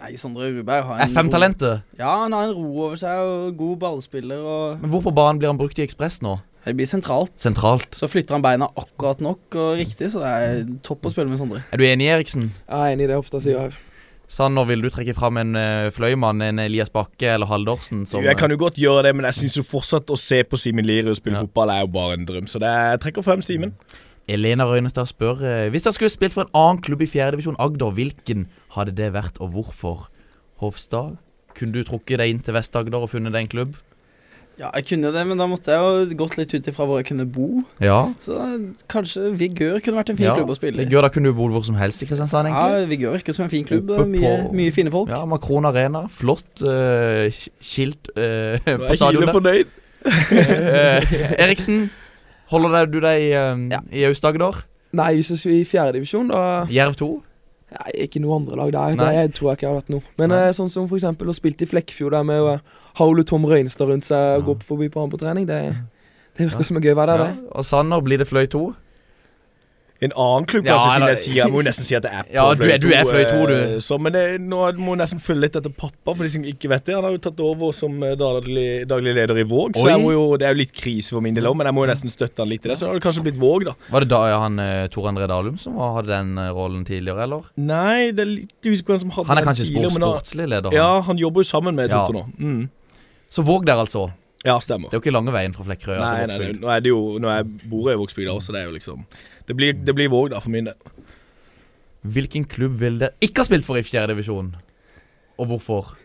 Speaker 4: Nei, Sondre Ruberg har en
Speaker 3: FM-talentet.
Speaker 4: Ja, han har en ro over seg og god ballspiller og
Speaker 3: Men hvor på banen blir han brukt i Ekspress nå?
Speaker 4: Det blir sentralt.
Speaker 3: Sentralt.
Speaker 4: Så flytter han beina akkurat nok og riktig, så det er topp å spille med Sondre.
Speaker 3: Er du enig, Eriksen?
Speaker 7: Jeg er enig i det Hofstad sier her.
Speaker 3: Sanner, vil du trekke fram en uh, fløymann, en Elias Bakke eller Haldorsen? Som,
Speaker 5: Jeg kan jo godt gjøre det, men jeg syns fortsatt å se på Simen Lirius spille
Speaker 3: Ja.
Speaker 5: fotball er jo bare en drøm. Så det er, jeg trekker frem Simen.
Speaker 3: Elena Røynestad spør eh, Hvis dere skulle spilt for en annen klubb i fjerdedivisjon Agder, hvilken hadde det vært, og hvorfor? Hofstad, kunne du trukket deg inn til Vest-Agder og funnet deg en klubb?
Speaker 4: Ja, jeg kunne det, men da måtte jeg jo gått litt ut ifra hvor jeg kunne bo.
Speaker 3: Ja.
Speaker 4: Så kanskje Vigør kunne vært en fin
Speaker 3: ja.
Speaker 4: klubb å spille i.
Speaker 3: Vigør, da kunne du bodd hvor som helst i Kristiansand, egentlig. Ja.
Speaker 4: Vigør virker som en fin klubb. Mye, mye fine folk.
Speaker 3: Ja, Makron Arena. Flott uh, sk- skilt eh,
Speaker 5: Nå
Speaker 3: på
Speaker 5: er Kile
Speaker 3: stadionet.
Speaker 5: fornøyd.
Speaker 3: Eh, Eriksen, holder deg- du deg eh, i Aust-Agder?
Speaker 7: Nei, hvis vi skulle i fjerdedivisjon, da
Speaker 3: Jerv 2?
Speaker 7: Nei, ikke noe andre lag der.
Speaker 3: Nei.
Speaker 7: Det tror jeg ikke jeg hadde hatt noe. Men
Speaker 3: Nei.
Speaker 7: eh, sånn som eksempel å spille i Flekkefjord der med å ha Ole Tom Røynestad rundt seg og gå forbi på han på trening, det, det virker som en gøy
Speaker 3: Ja.
Speaker 7: det.
Speaker 3: Og Sanner, blir det Fløy 2?
Speaker 5: En annen klubb,
Speaker 3: Ja,
Speaker 5: kanskje, siden jeg sier Jeg må nesten si at det er på
Speaker 3: Ja, du er- du er Fløy to, du.
Speaker 5: eh, Så, men det, nå må jeg nesten følge litt etter pappa, for de som ikke vet det. Han har jo tatt over som eh, daglig, daglig leder i Våg, så
Speaker 3: Oi.
Speaker 5: må jo, det er jo litt krise for min del òg, men jeg må jo nesten støtte han litt i det. Så det kanskje blitt Våg, da.
Speaker 3: Var det da han eh, Tor André Dalum som var- hadde den rollen tidligere, eller?
Speaker 5: Nei, det er litt usikker på hvem som hadde
Speaker 3: Han er
Speaker 5: den
Speaker 3: kanskje
Speaker 5: tidligere,
Speaker 3: sport, sportslig leder? Han.
Speaker 5: Ja, han jobber jo sammen med
Speaker 3: Ja.
Speaker 5: Nå. Mm.
Speaker 3: Så Våg der, altså.
Speaker 5: Ja, stemmer.
Speaker 3: Det er jo ikke lange veien fra Flekkerøy til
Speaker 5: nei, nei,
Speaker 3: Vågsbygd.
Speaker 5: nå er det jo Nå bor jeg i Vågsbygd, så det er jo liksom Det blir, det blir Våg, da, for min del.
Speaker 3: Hvilken klubb vil dere ikke ha spilt for i fjerde divisjon? Og hvorfor?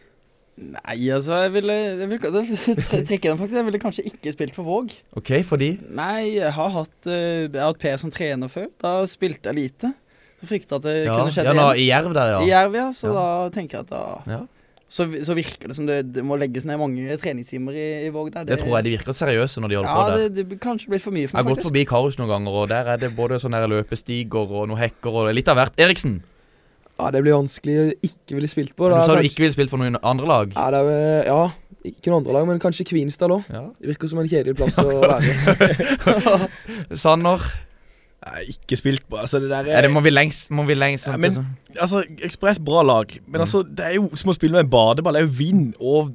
Speaker 4: Nei, altså, jeg ville, jeg ville trekke den faktisk. Jeg ville kanskje ikke spilt for Våg.
Speaker 3: Ok, fordi
Speaker 4: Nei, jeg har hatt, eh, jeg har hatt Per som trener før. Da spilte jeg lite. Så frykta at det
Speaker 3: Ja,
Speaker 4: kunne skjedd
Speaker 3: ja, da,
Speaker 4: igjen.
Speaker 3: i Jerv der, ja.
Speaker 4: I Jerv, ja. Så
Speaker 3: Ja.
Speaker 4: da tenker jeg at da
Speaker 3: Ja.
Speaker 4: Så, så virker det som det, det må legges ned mange treningstimer i, i Våg der.
Speaker 3: Det tror jeg de virker seriøse når de holder
Speaker 4: ja,
Speaker 3: på der.
Speaker 4: det, det blir kanskje blitt for mye
Speaker 3: Jeg har
Speaker 4: meg,
Speaker 3: gått forbi Karus noen ganger, og der er det både sånne løpestiger og noen hekker og litt av hvert. Eriksen,
Speaker 7: Ja, det blir vanskelig å ikke ville spilt på.
Speaker 3: du
Speaker 7: da
Speaker 3: sa du ikke ville spilt for noen andre lag.
Speaker 7: Ja, det er, ja, ikke noen andre lag, men kanskje Kvinesdal òg.
Speaker 3: Ja.
Speaker 7: Det virker som en kjedelig plass å være.
Speaker 3: Sanner,
Speaker 5: Er ikke spilt på Altså, det der
Speaker 3: er Ja, det, må vi lengst Må vi lengst
Speaker 5: Ja, men- Altså, Ekspress, bra lag. Men altså, det er jo som å spille med en badeball. Det er jo vind og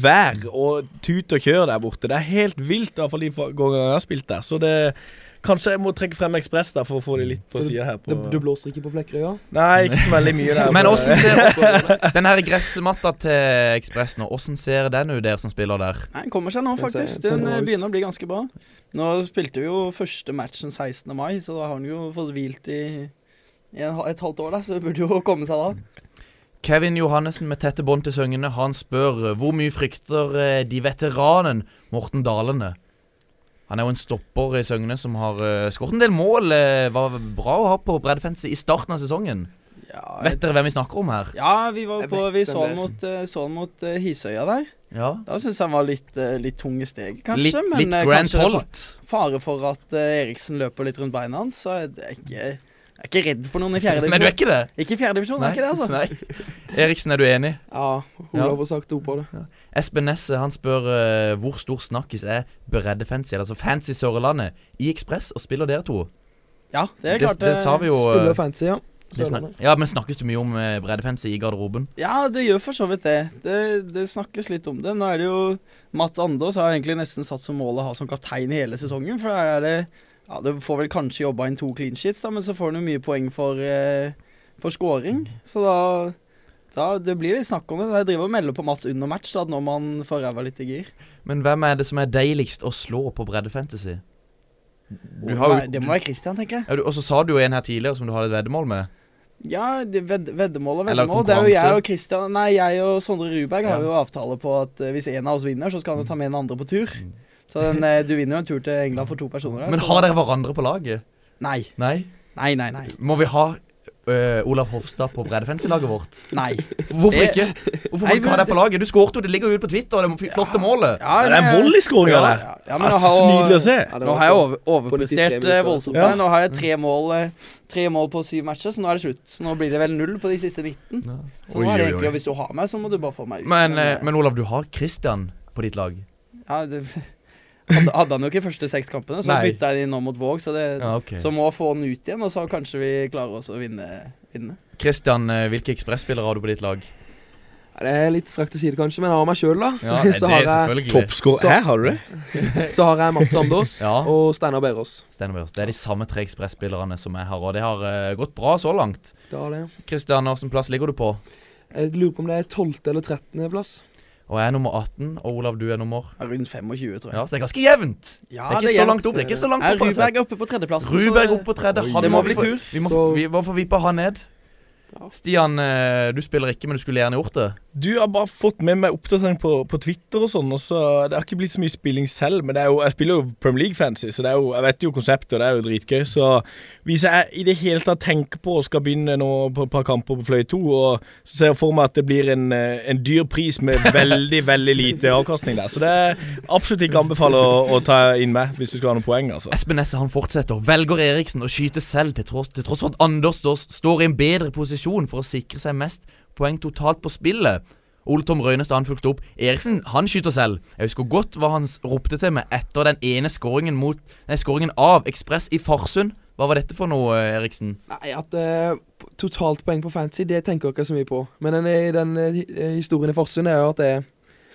Speaker 5: vær og tut og kjør der borte. Det er helt vilt, i hvert fall de gangene jeg har spilt der. Så det Kanskje jeg må trekke frem Ekspress da, for å få de litt på sida her. På,
Speaker 7: du blåser ikke på Flekkerøya?
Speaker 5: Nei, ikke så veldig mye der.
Speaker 3: Men åssen ser Den her gressmatta til Ekspress nå, åssen ser den ut, dere som spiller der?
Speaker 4: Nei, Den kommer seg nå, faktisk. Den eh, begynner å bli ganske bra. Nå spilte vi jo første matchen 16. mai, så da har han jo fått hvilt i, i en, et halvt år, da, så det burde jo komme seg da.
Speaker 3: Kevin Johannessen med tette bånd til Søgne, han spør eh, hvor mye frykter eh, de veteranen Morten Dalene? Han er jo en stopper i Søgne som har uh, skåret en del mål. Uh, var bra å ha på breddefense i starten av sesongen.
Speaker 4: Ja,
Speaker 3: Vet dere hvem vi snakker om her?
Speaker 4: Ja, vi var på Vi så han mot, eh, så han mot uh, Hisøya der.
Speaker 3: Ja.
Speaker 4: Da syns jeg han var litt, litt tung i steg, kanskje.
Speaker 3: Litt,
Speaker 4: men
Speaker 3: litt Grant
Speaker 4: er
Speaker 3: Holt.
Speaker 4: Fare for at Eriksen løper litt rundt beina hans, så er det ikke, jeg er ikke redd for noen i fjerde divisjon.
Speaker 3: Nei, du er ikke det?
Speaker 4: Ikke i fjerde divisjon, er ikke det, altså.
Speaker 3: Nei. Eriksen, er du enig?
Speaker 7: Ja,
Speaker 3: Ja.
Speaker 7: Olav har sagt ord på det.
Speaker 3: Espen Nesse han spør uh, hvor stor snakkis er breddefancy, altså Fancy Sørlandet, i Ekspress, og spiller dere to?
Speaker 4: Ja, det er klart.
Speaker 3: det
Speaker 4: det
Speaker 3: sa vi jo
Speaker 7: Spiller
Speaker 3: eh,
Speaker 7: fancy, ja.
Speaker 3: Ja, men snakkes du mye om uh, breddefancy i garderoben?
Speaker 4: Ja, det gjør for så vidt det. det. Det snakkes litt om det. Nå er det jo Matt Andås har egentlig nesten satt som mål å ha som kaptein i hele sesongen. For da er det Ja, du får vel kanskje jobba inn to clean sheets, da, men så får han jo mye poeng for, eh, for scoring. Så da, da Det blir litt snakk om det. Så jeg driver og melder på Mats under match da, når man får ræva litt i gir.
Speaker 3: Men hvem er det som er deiligst å slå på breddefantasy? Du har jo-
Speaker 4: nei, det må være Christian, tenker jeg.
Speaker 3: Ja, du- Og så sa du jo en her tidligere som du hadde et veddemål med.
Speaker 4: Ja, ved, veddemål og veddemål. Det er jo jeg og Christian Nei, jeg og Sondre Ruberg har
Speaker 3: Ja.
Speaker 4: jo avtale på at eh, hvis en av oss vinner, så skal han jo ta med en andre på tur. Så den, eh, du vinner jo en tur til England for to personer.
Speaker 3: Men har dere hverandre på laget?
Speaker 4: Nei.
Speaker 3: Nei?
Speaker 4: Nei, nei, nei.
Speaker 3: Må vi ha Uh, Olav Hofstad på breddefancy-laget vårt?
Speaker 4: Nei.
Speaker 3: Hvorfor
Speaker 4: Det-
Speaker 3: ikke? Hvorfor må
Speaker 4: Nei,
Speaker 3: vi ikke ha deg på laget? Du skårte jo, det ligger jo ute på Twitter, det flotte flotte målet.
Speaker 4: Ja,
Speaker 5: det er
Speaker 4: en
Speaker 5: volleyskåringer
Speaker 4: ja,
Speaker 5: der.
Speaker 4: Ja, ja, men
Speaker 5: Ja, så nydelig å se.
Speaker 4: Nå har jeg
Speaker 7: så-
Speaker 4: over, overprestert eh, voldsomt.
Speaker 5: Ja.
Speaker 4: Nå har jeg tre mål, tre mål på syv matcher, så nå er det slutt. Så nå blir det vel null på de siste 19. Så
Speaker 5: Oi,
Speaker 4: nå er det egentlig, og hvis du har meg, så må du bare få meg ut.
Speaker 3: Men,
Speaker 4: eh,
Speaker 3: men Olav, du har Christian på ditt lag.
Speaker 4: ja, det, Hadde, hadde han jo ikke første seks kampene, så
Speaker 3: Nei.
Speaker 4: bytta jeg inn nå mot Våg. Så, det,
Speaker 3: Ja, okay.
Speaker 4: så må få den ut igjen, og så kanskje vi klarer oss å vinne. vinne.
Speaker 3: Christian, eh, hvilke ekspresspillere har du på ditt lag?
Speaker 7: Det er litt frekt å si det, kanskje, men jeg har meg sjøl, da.
Speaker 3: Ja, det
Speaker 7: så,
Speaker 3: er
Speaker 7: har jeg,
Speaker 3: selvfølgelig.
Speaker 5: Toppskår
Speaker 7: Så-
Speaker 5: Her har du det?
Speaker 7: så har jeg Mats Sandås
Speaker 3: Ja.
Speaker 7: og Steinar Berås.
Speaker 3: Steinar Berås. Det er de samme tre ekspresspillerne som jeg har, og det har uh, gått bra så langt.
Speaker 7: Det har det.
Speaker 3: Christian, hvilken plass ligger du på?
Speaker 7: Jeg lurer på om det er 12. eller 13. plass.
Speaker 3: Og jeg er nummer 18, og Olav, du er nummer
Speaker 4: Rundt 25, tror jeg.
Speaker 3: Ja, Så det er ganske jevnt.
Speaker 4: Ja,
Speaker 3: det er ikke
Speaker 4: det er
Speaker 3: så langt opp. Det er ikke så langt opp. altså.
Speaker 4: Ruberg er oppe på tredjeplass.
Speaker 3: Ruberg oppe på tredje. Han
Speaker 4: Det må bli tur.
Speaker 3: Vi må, vi må få vippe han ned. Stian, eh, du spiller ikke, men du skulle gjerne gjort det.
Speaker 5: Du har bare fått med meg oppdatering på, på Twitter og sånn, og så Det har ikke blitt så mye spilling selv, men det jo, jeg spiller jo Premier League Fancy, så det jo, jeg vet jo konseptet, og det er jo dritgøy. Så hvis jeg i det hele tatt tenker på å skal begynne nå på et par kamper på Fløy 2, og så ser jeg for meg at det blir en, en dyr pris med veldig, veldig lite avkastning der. Så det er absolutt ikke anbefaler å, å ta inn meg hvis du skal ha noen poeng, altså.
Speaker 3: Espen Nesse han fortsetter. Velger Eriksen å skyte selv, til tross, til tross for at Anders står, står i en bedre posisjon for å sikre seg mest poeng totalt på spillet. Ole Tom Røynestad han fulgte opp. Eriksen han skyter selv. Jeg husker godt hva han ropte til meg etter den ene skåringen mot Nei, skåringen av Ekspress i Farsund. Hva var dette for noe, eh, Eriksen?
Speaker 7: Nei, at uh, totalt poeng på fantasy, det tenker jeg ikke så mye på. Men den, eh, den uh, historien i Farsund er jo at jeg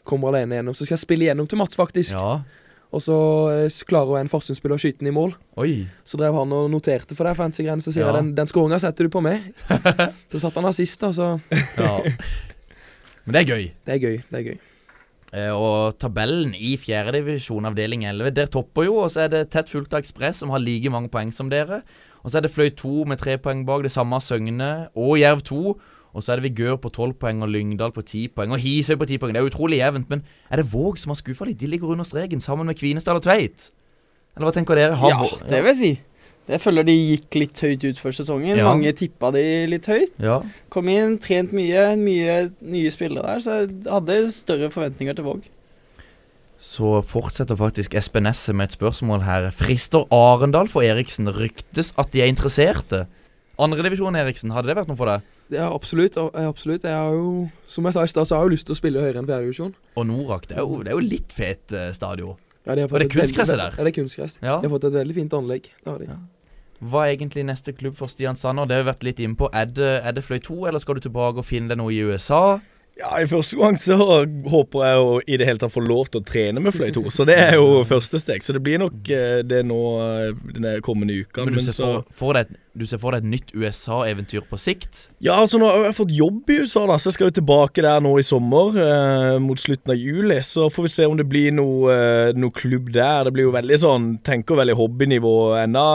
Speaker 7: kommer alene gjennom. Så skal jeg spille gjennom til Mats, faktisk.
Speaker 3: Ja.
Speaker 7: Og så klarer hun en Farsund-spiller å skyte den i mål.
Speaker 3: Oi.
Speaker 7: Så drev han og noterte for deg fancy-greiene. Så sier
Speaker 3: Ja.
Speaker 7: jeg den, den skåringa setter du på meg. så satt han assist, og så
Speaker 3: Ja. Men det er gøy.
Speaker 7: Det er gøy. Det er gøy.
Speaker 3: Eh, og tabellen i fjerdedivisjon avdeling 11 Der topper jo, og så er det tett fulgt av Ekspress, som har like mange poeng som dere. Og så er det Fløy 2 med tre poeng bak, det samme har Søgne og Jerv 2. Og så er det Vigør på tolv poeng og Lyngdal på ti poeng. Og Hisøy på ti poeng. Det er utrolig jevnt. Men er det Våg som har skuffa litt? De ligger under streken sammen med Kvinesdal og Tveit. Eller hva tenker dere? Har
Speaker 4: Ja, det vil jeg si. Jeg føler de gikk litt høyt ut før sesongen.
Speaker 3: Ja.
Speaker 4: Mange tippa de litt høyt.
Speaker 3: Ja.
Speaker 4: Kom inn, trent mye, mye nye spillere der, så jeg hadde større forventninger til Våg.
Speaker 3: Så fortsetter faktisk Espen Nesse med et spørsmål her. Frister Arendal for Eriksen? Ryktes at de er interesserte. Andredivisjon, Eriksen, hadde det vært noe for deg?
Speaker 7: Er absolutt. eh, absolutt. Jeg har jo, som jeg sa i stad, så har jeg jo lyst til å spille høyere enn fjerdedivisjon.
Speaker 3: Og Norak, det er jo, det er jo litt fet eh, stadion.
Speaker 7: Ja, de
Speaker 3: Og det er
Speaker 7: et
Speaker 3: kunstgresset der.
Speaker 7: Ja, det er kunstgress.
Speaker 3: Ja.
Speaker 7: De har fått et veldig fint anlegg. Det har de.
Speaker 3: Hva er egentlig neste klubb for Stian Sanner? Det har vi vært litt inne på. Er det, er det Fløy 2, eller skal du tilbake og finne deg noe i USA?
Speaker 5: Ja, I første gang så håper jeg å i det hele tatt få lov til å trene med fløyte 2, så det er jo første steg. Så det blir nok eh, det nå eh, denne kommende uka.
Speaker 3: Men du ser,
Speaker 5: så-
Speaker 3: for, for deg, du ser for deg et nytt USA-eventyr på sikt?
Speaker 5: Ja, altså nå har jeg fått jobb i USA, da, så jeg skal jo tilbake der nå i sommer. Eh, mot slutten av juli. Så får vi se om det blir noe, eh, noe klubb der. Det blir jo veldig sånn Tenker veldig hobbynivå ennå.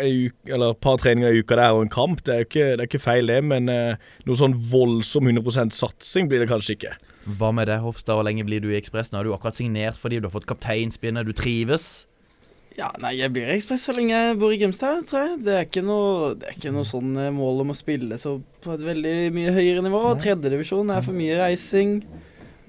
Speaker 5: Eller et par treninger i uka der og en kamp. Det er jo ikke, det er ikke feil, det. Men eh, noe sånn voldsom 100 satsing blir det kanskje ikke.
Speaker 3: Hva med det, Hofstad? Hvor lenge blir du i Ekspress? Nå har du akkurat signert fordi du har fått kapteinspinnet, du trives.
Speaker 4: Ja, nei, jeg blir i Ekspress så lenge jeg bor i Grimstad, tror jeg. Det er ikke noe, det er ikke noe sånn eh, mål om å spille så på et veldig mye høyere nivå. Tredjedivisjon er for mye reising.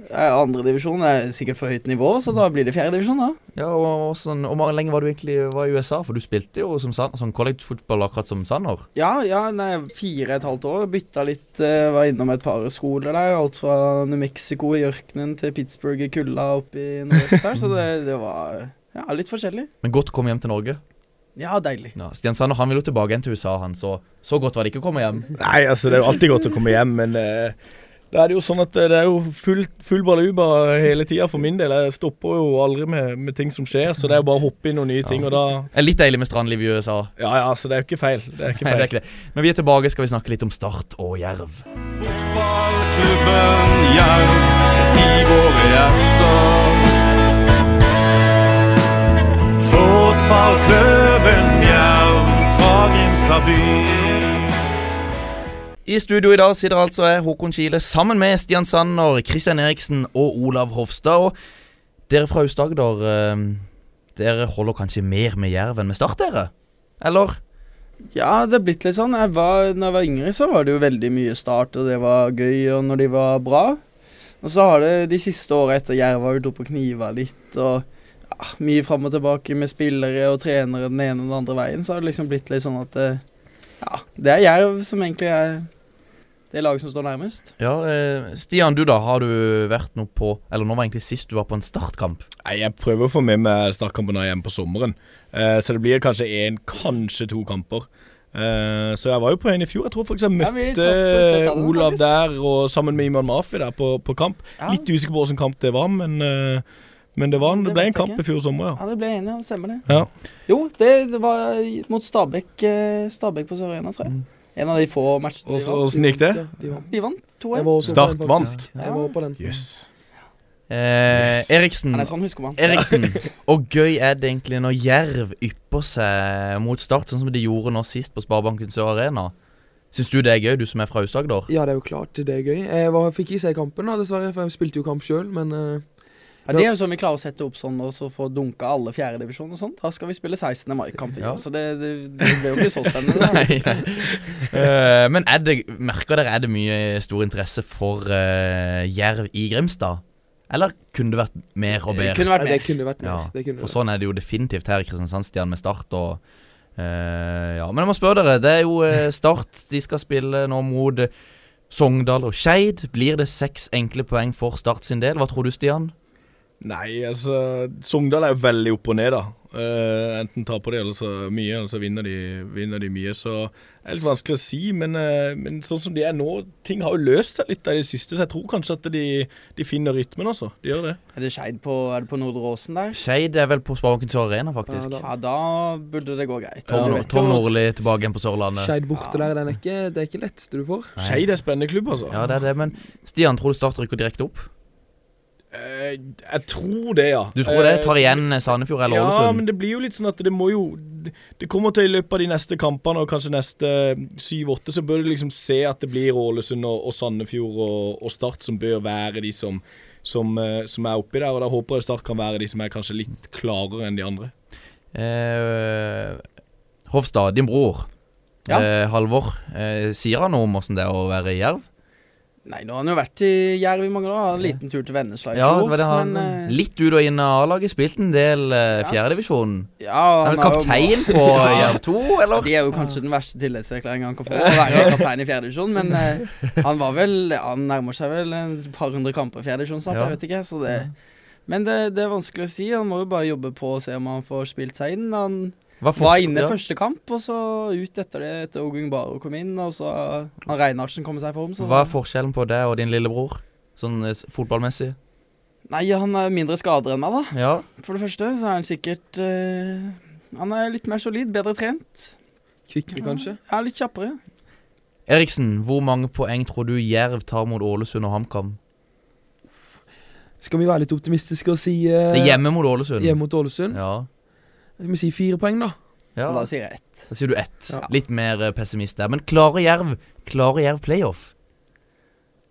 Speaker 4: Eh, Andredivisjon er sikkert for høyt nivå, så da blir det fjerdedivisjon, da.
Speaker 3: Ja, og, og sånn, og hvor lenge var du egentlig var i USA? For du spilte jo som sånn college football akkurat som Sanner.
Speaker 4: Ja, ja, nei, fire og et halvt år. Bytta litt, uh, var innom et par skoler der. Alt fra New Mexico i ørkenen til Pittsburgh i kulda oppe i nordøst der. Så det, det var ja, litt forskjellig.
Speaker 3: Men godt å komme hjem til Norge.
Speaker 4: Ja, deilig.
Speaker 3: Ja, Stian Sanner han vil jo tilbake igjen til USA, han, så så godt var det ikke å komme hjem.
Speaker 5: Nei, altså det er jo alltid godt å komme hjem, men eh, da er det jo sånn at det er jo full, full baluba hele tida for min del. Jeg stopper jo aldri med, med ting som skjer, så det er jo bare å hoppe inn noen nye ting, og da
Speaker 3: Det er litt deilig med strandliv i USA.
Speaker 5: Ja ja, så det er jo ikke feil. Det er ikke
Speaker 3: Nei, det er ikke det. Når vi er tilbake, skal vi snakke litt om Start og Jerv.
Speaker 6: Fotballklubben Jerv i våre hjerter. Fotballklubben Jerv fra Grimstad by.
Speaker 3: I studio i dag sitter altså jeg, Håkon Kile, sammen med Stian Sanner, Christian Eriksen og Olav Hofstad. Og dere fra Aust-Agder, eh, dere holder kanskje mer med Jerv enn med Start, dere? Eller?
Speaker 4: Ja, det er blitt litt sånn. Jeg var, når jeg var yngre, så var det jo veldig mye start, og det var gøy, og når de var bra. Og så har det de siste åra etter Jerv har vi oppe og kniva litt, og ja, mye fram og tilbake med spillere og trenere den ene og den andre veien, så har det liksom blitt litt sånn at det, ja, det er Jerv som egentlig er det laget som står nærmest.
Speaker 3: Ja, eh, Stian, du da, har du vært noe på Eller nå var egentlig sist du var på en startkamp?
Speaker 5: Nei, Jeg prøver å få med meg startkampen når er hjemme på sommeren. Eh, så det blir kanskje én, kanskje to kamper. Eh, så jeg var jo på en i fjor. Jeg tror faktisk jeg
Speaker 4: Ja,
Speaker 5: møtte
Speaker 4: traff på
Speaker 5: Olav der, og sammen med Iman Mafi der på, på kamp.
Speaker 4: Ja.
Speaker 5: Litt usikker på hvilken kamp det var, men, eh, men det, var,
Speaker 4: Det
Speaker 5: det ble en kamp i fjor sommer, ja.
Speaker 4: Ja, det ble enig, ja. Stemmer det.
Speaker 5: Ja.
Speaker 4: Jo, det, det var mot Stabæk, eh, Stabæk på Sør Arena, tror jeg. En av de få matchene
Speaker 5: Og
Speaker 4: de
Speaker 5: så-
Speaker 4: vant.
Speaker 5: Åssen gikk det?
Speaker 7: De vant.
Speaker 4: De vant
Speaker 7: Jeg
Speaker 4: 2-1.
Speaker 7: var også
Speaker 5: Start vant.
Speaker 7: Jeg var på den.
Speaker 5: Jøss.
Speaker 3: Eh,
Speaker 5: Yes.
Speaker 3: Eriksen,
Speaker 4: Ja, er sånn man.
Speaker 3: Eriksen, og gøy er det egentlig når Jerv ypper seg mot Start, sånn som de gjorde nå sist på Sparebanken Sør Arena? Syns du det er gøy, du som er fra Aust-Agder?
Speaker 7: Ja, det er jo klart det er gøy. Jeg var, fikk ikke se kampen, da, dessverre, for jeg spilte jo kamp sjøl, men eh,
Speaker 4: Ja, Det er jo sånn vi klarer å sette opp sånn og så få dunka alle fjerdedivisjon og sånt. Da skal vi spille 16. mai-kamp.
Speaker 3: Ja.
Speaker 4: Ja. Så det, det, det blir jo ikke så spennende. nei,
Speaker 3: Nei. Uh, men er det, merker dere er det mye stor interesse for uh, Jerv i Grimstad? Eller kunne det vært mer og bedre?
Speaker 4: Det kunne vært
Speaker 7: ja, det kunne vært mer.
Speaker 3: Ja, For sånn er det jo definitivt her i Kristiansand-Stian med Start og Uh, Ja, men jeg må spørre dere. Det er jo Start. De skal spille nå mot Sogndal og Skeid. Blir det seks enkle poeng for Start sin del? Hva tror du, Stian?
Speaker 5: Nei, altså Sogndal er jo veldig opp og ned, da. Uh, enten taper de eller så mye, eller så vinner de, vinner de mye. Så det er litt vanskelig å si. Men, uh, men sånn som de er nå, ting har jo løst seg litt i det siste. Så jeg tror kanskje at de, de finner rytmen, altså. De gjør det.
Speaker 4: Er det Skeid på, er det på Nordre Åsen der?
Speaker 3: Skeid er vel på Sparebanken Sør Arena, faktisk.
Speaker 7: Ja, da-
Speaker 4: Ja, da burde det gå greit.
Speaker 3: Tom,
Speaker 4: Ja,
Speaker 3: Tom Nordli tilbake igjen på Sørlandet.
Speaker 7: Skeid borte der, den er ikke, det er ikke letteste du får.
Speaker 5: Skeid er spennende klubb, altså.
Speaker 3: Ja, det er det, men Stian, tror du Start rykker direkte opp?
Speaker 5: Eh, jeg tror det, ja.
Speaker 3: Du tror det?
Speaker 5: Eh,
Speaker 3: Tar igjen Sandefjord eller Ålesund?
Speaker 5: Ja, men det blir jo litt sånn at det må jo Det kommer til i løpet av de neste kampene og kanskje neste syv-åtte, så bør du liksom se at det blir Ålesund og, og Sandefjord og, og Start som bør være de som, som, eh, som er oppi der. Og da håper jeg Start kan være de som er kanskje litt klarere enn de andre.
Speaker 3: Eh, Hofstad, din bror.
Speaker 4: Ja.
Speaker 3: Eh, Halvor. Eh, sier han noe om åssen det er å være i Jerv?
Speaker 4: Nei, nå har han jo vært i Jerv i mange år. Hadde En liten tur til Vennesla i
Speaker 3: Ja, det var det han
Speaker 4: men, uh,
Speaker 3: Litt ut og inn av A-laget. Spilt en del uh,
Speaker 4: Ja,
Speaker 3: fjerdedivisjon.
Speaker 4: ja,
Speaker 3: Er
Speaker 4: han
Speaker 3: vel
Speaker 4: har jo-
Speaker 3: kaptein på
Speaker 4: Ja.
Speaker 3: Jerv 2, eller?
Speaker 4: Det er jo kanskje den verste tillitserklæringen han kan få. Å være kaptein i fjerdedivisjon. Men uh, han var vel Han nærmer seg vel et par hundre kamper i fjerdedivisjon snart.
Speaker 3: Ja.
Speaker 4: Jeg vet ikke. Så det Men det, det er vanskelig å si. Han må jo bare jobbe på og se om han får spilt seg inn. Han
Speaker 3: Hva
Speaker 4: var inne
Speaker 3: ja.
Speaker 4: første kamp, og så ut etter det etter Ogung Baro kom inn. Og så har Reinhardsen kommet seg i form. Så
Speaker 3: Hva er forskjellen på deg og din lillebror, sånn eh, fotballmessig?
Speaker 4: Nei, han er mindre skader enn meg, da.
Speaker 3: Ja.
Speaker 4: For det første så er han sikkert eh, Han er litt mer solid, bedre trent.
Speaker 7: Kvikkere, kanskje.
Speaker 4: Ja, litt kjappere.
Speaker 3: Eriksen, hvor mange poeng tror du Jerv tar mot Ålesund og HamKam?
Speaker 7: Skal vi være litt optimistiske og si uh,
Speaker 3: Det er hjemme mot Ålesund.
Speaker 7: hjemme mot Ålesund?
Speaker 3: Ja.
Speaker 7: Vi si fire poeng, da?
Speaker 3: ja.
Speaker 4: Da sier jeg ett.
Speaker 3: Da sier du ett.
Speaker 7: Ja.
Speaker 3: Litt mer eh, pessimist der. Men klarer Jerv Klarer Jerv playoff?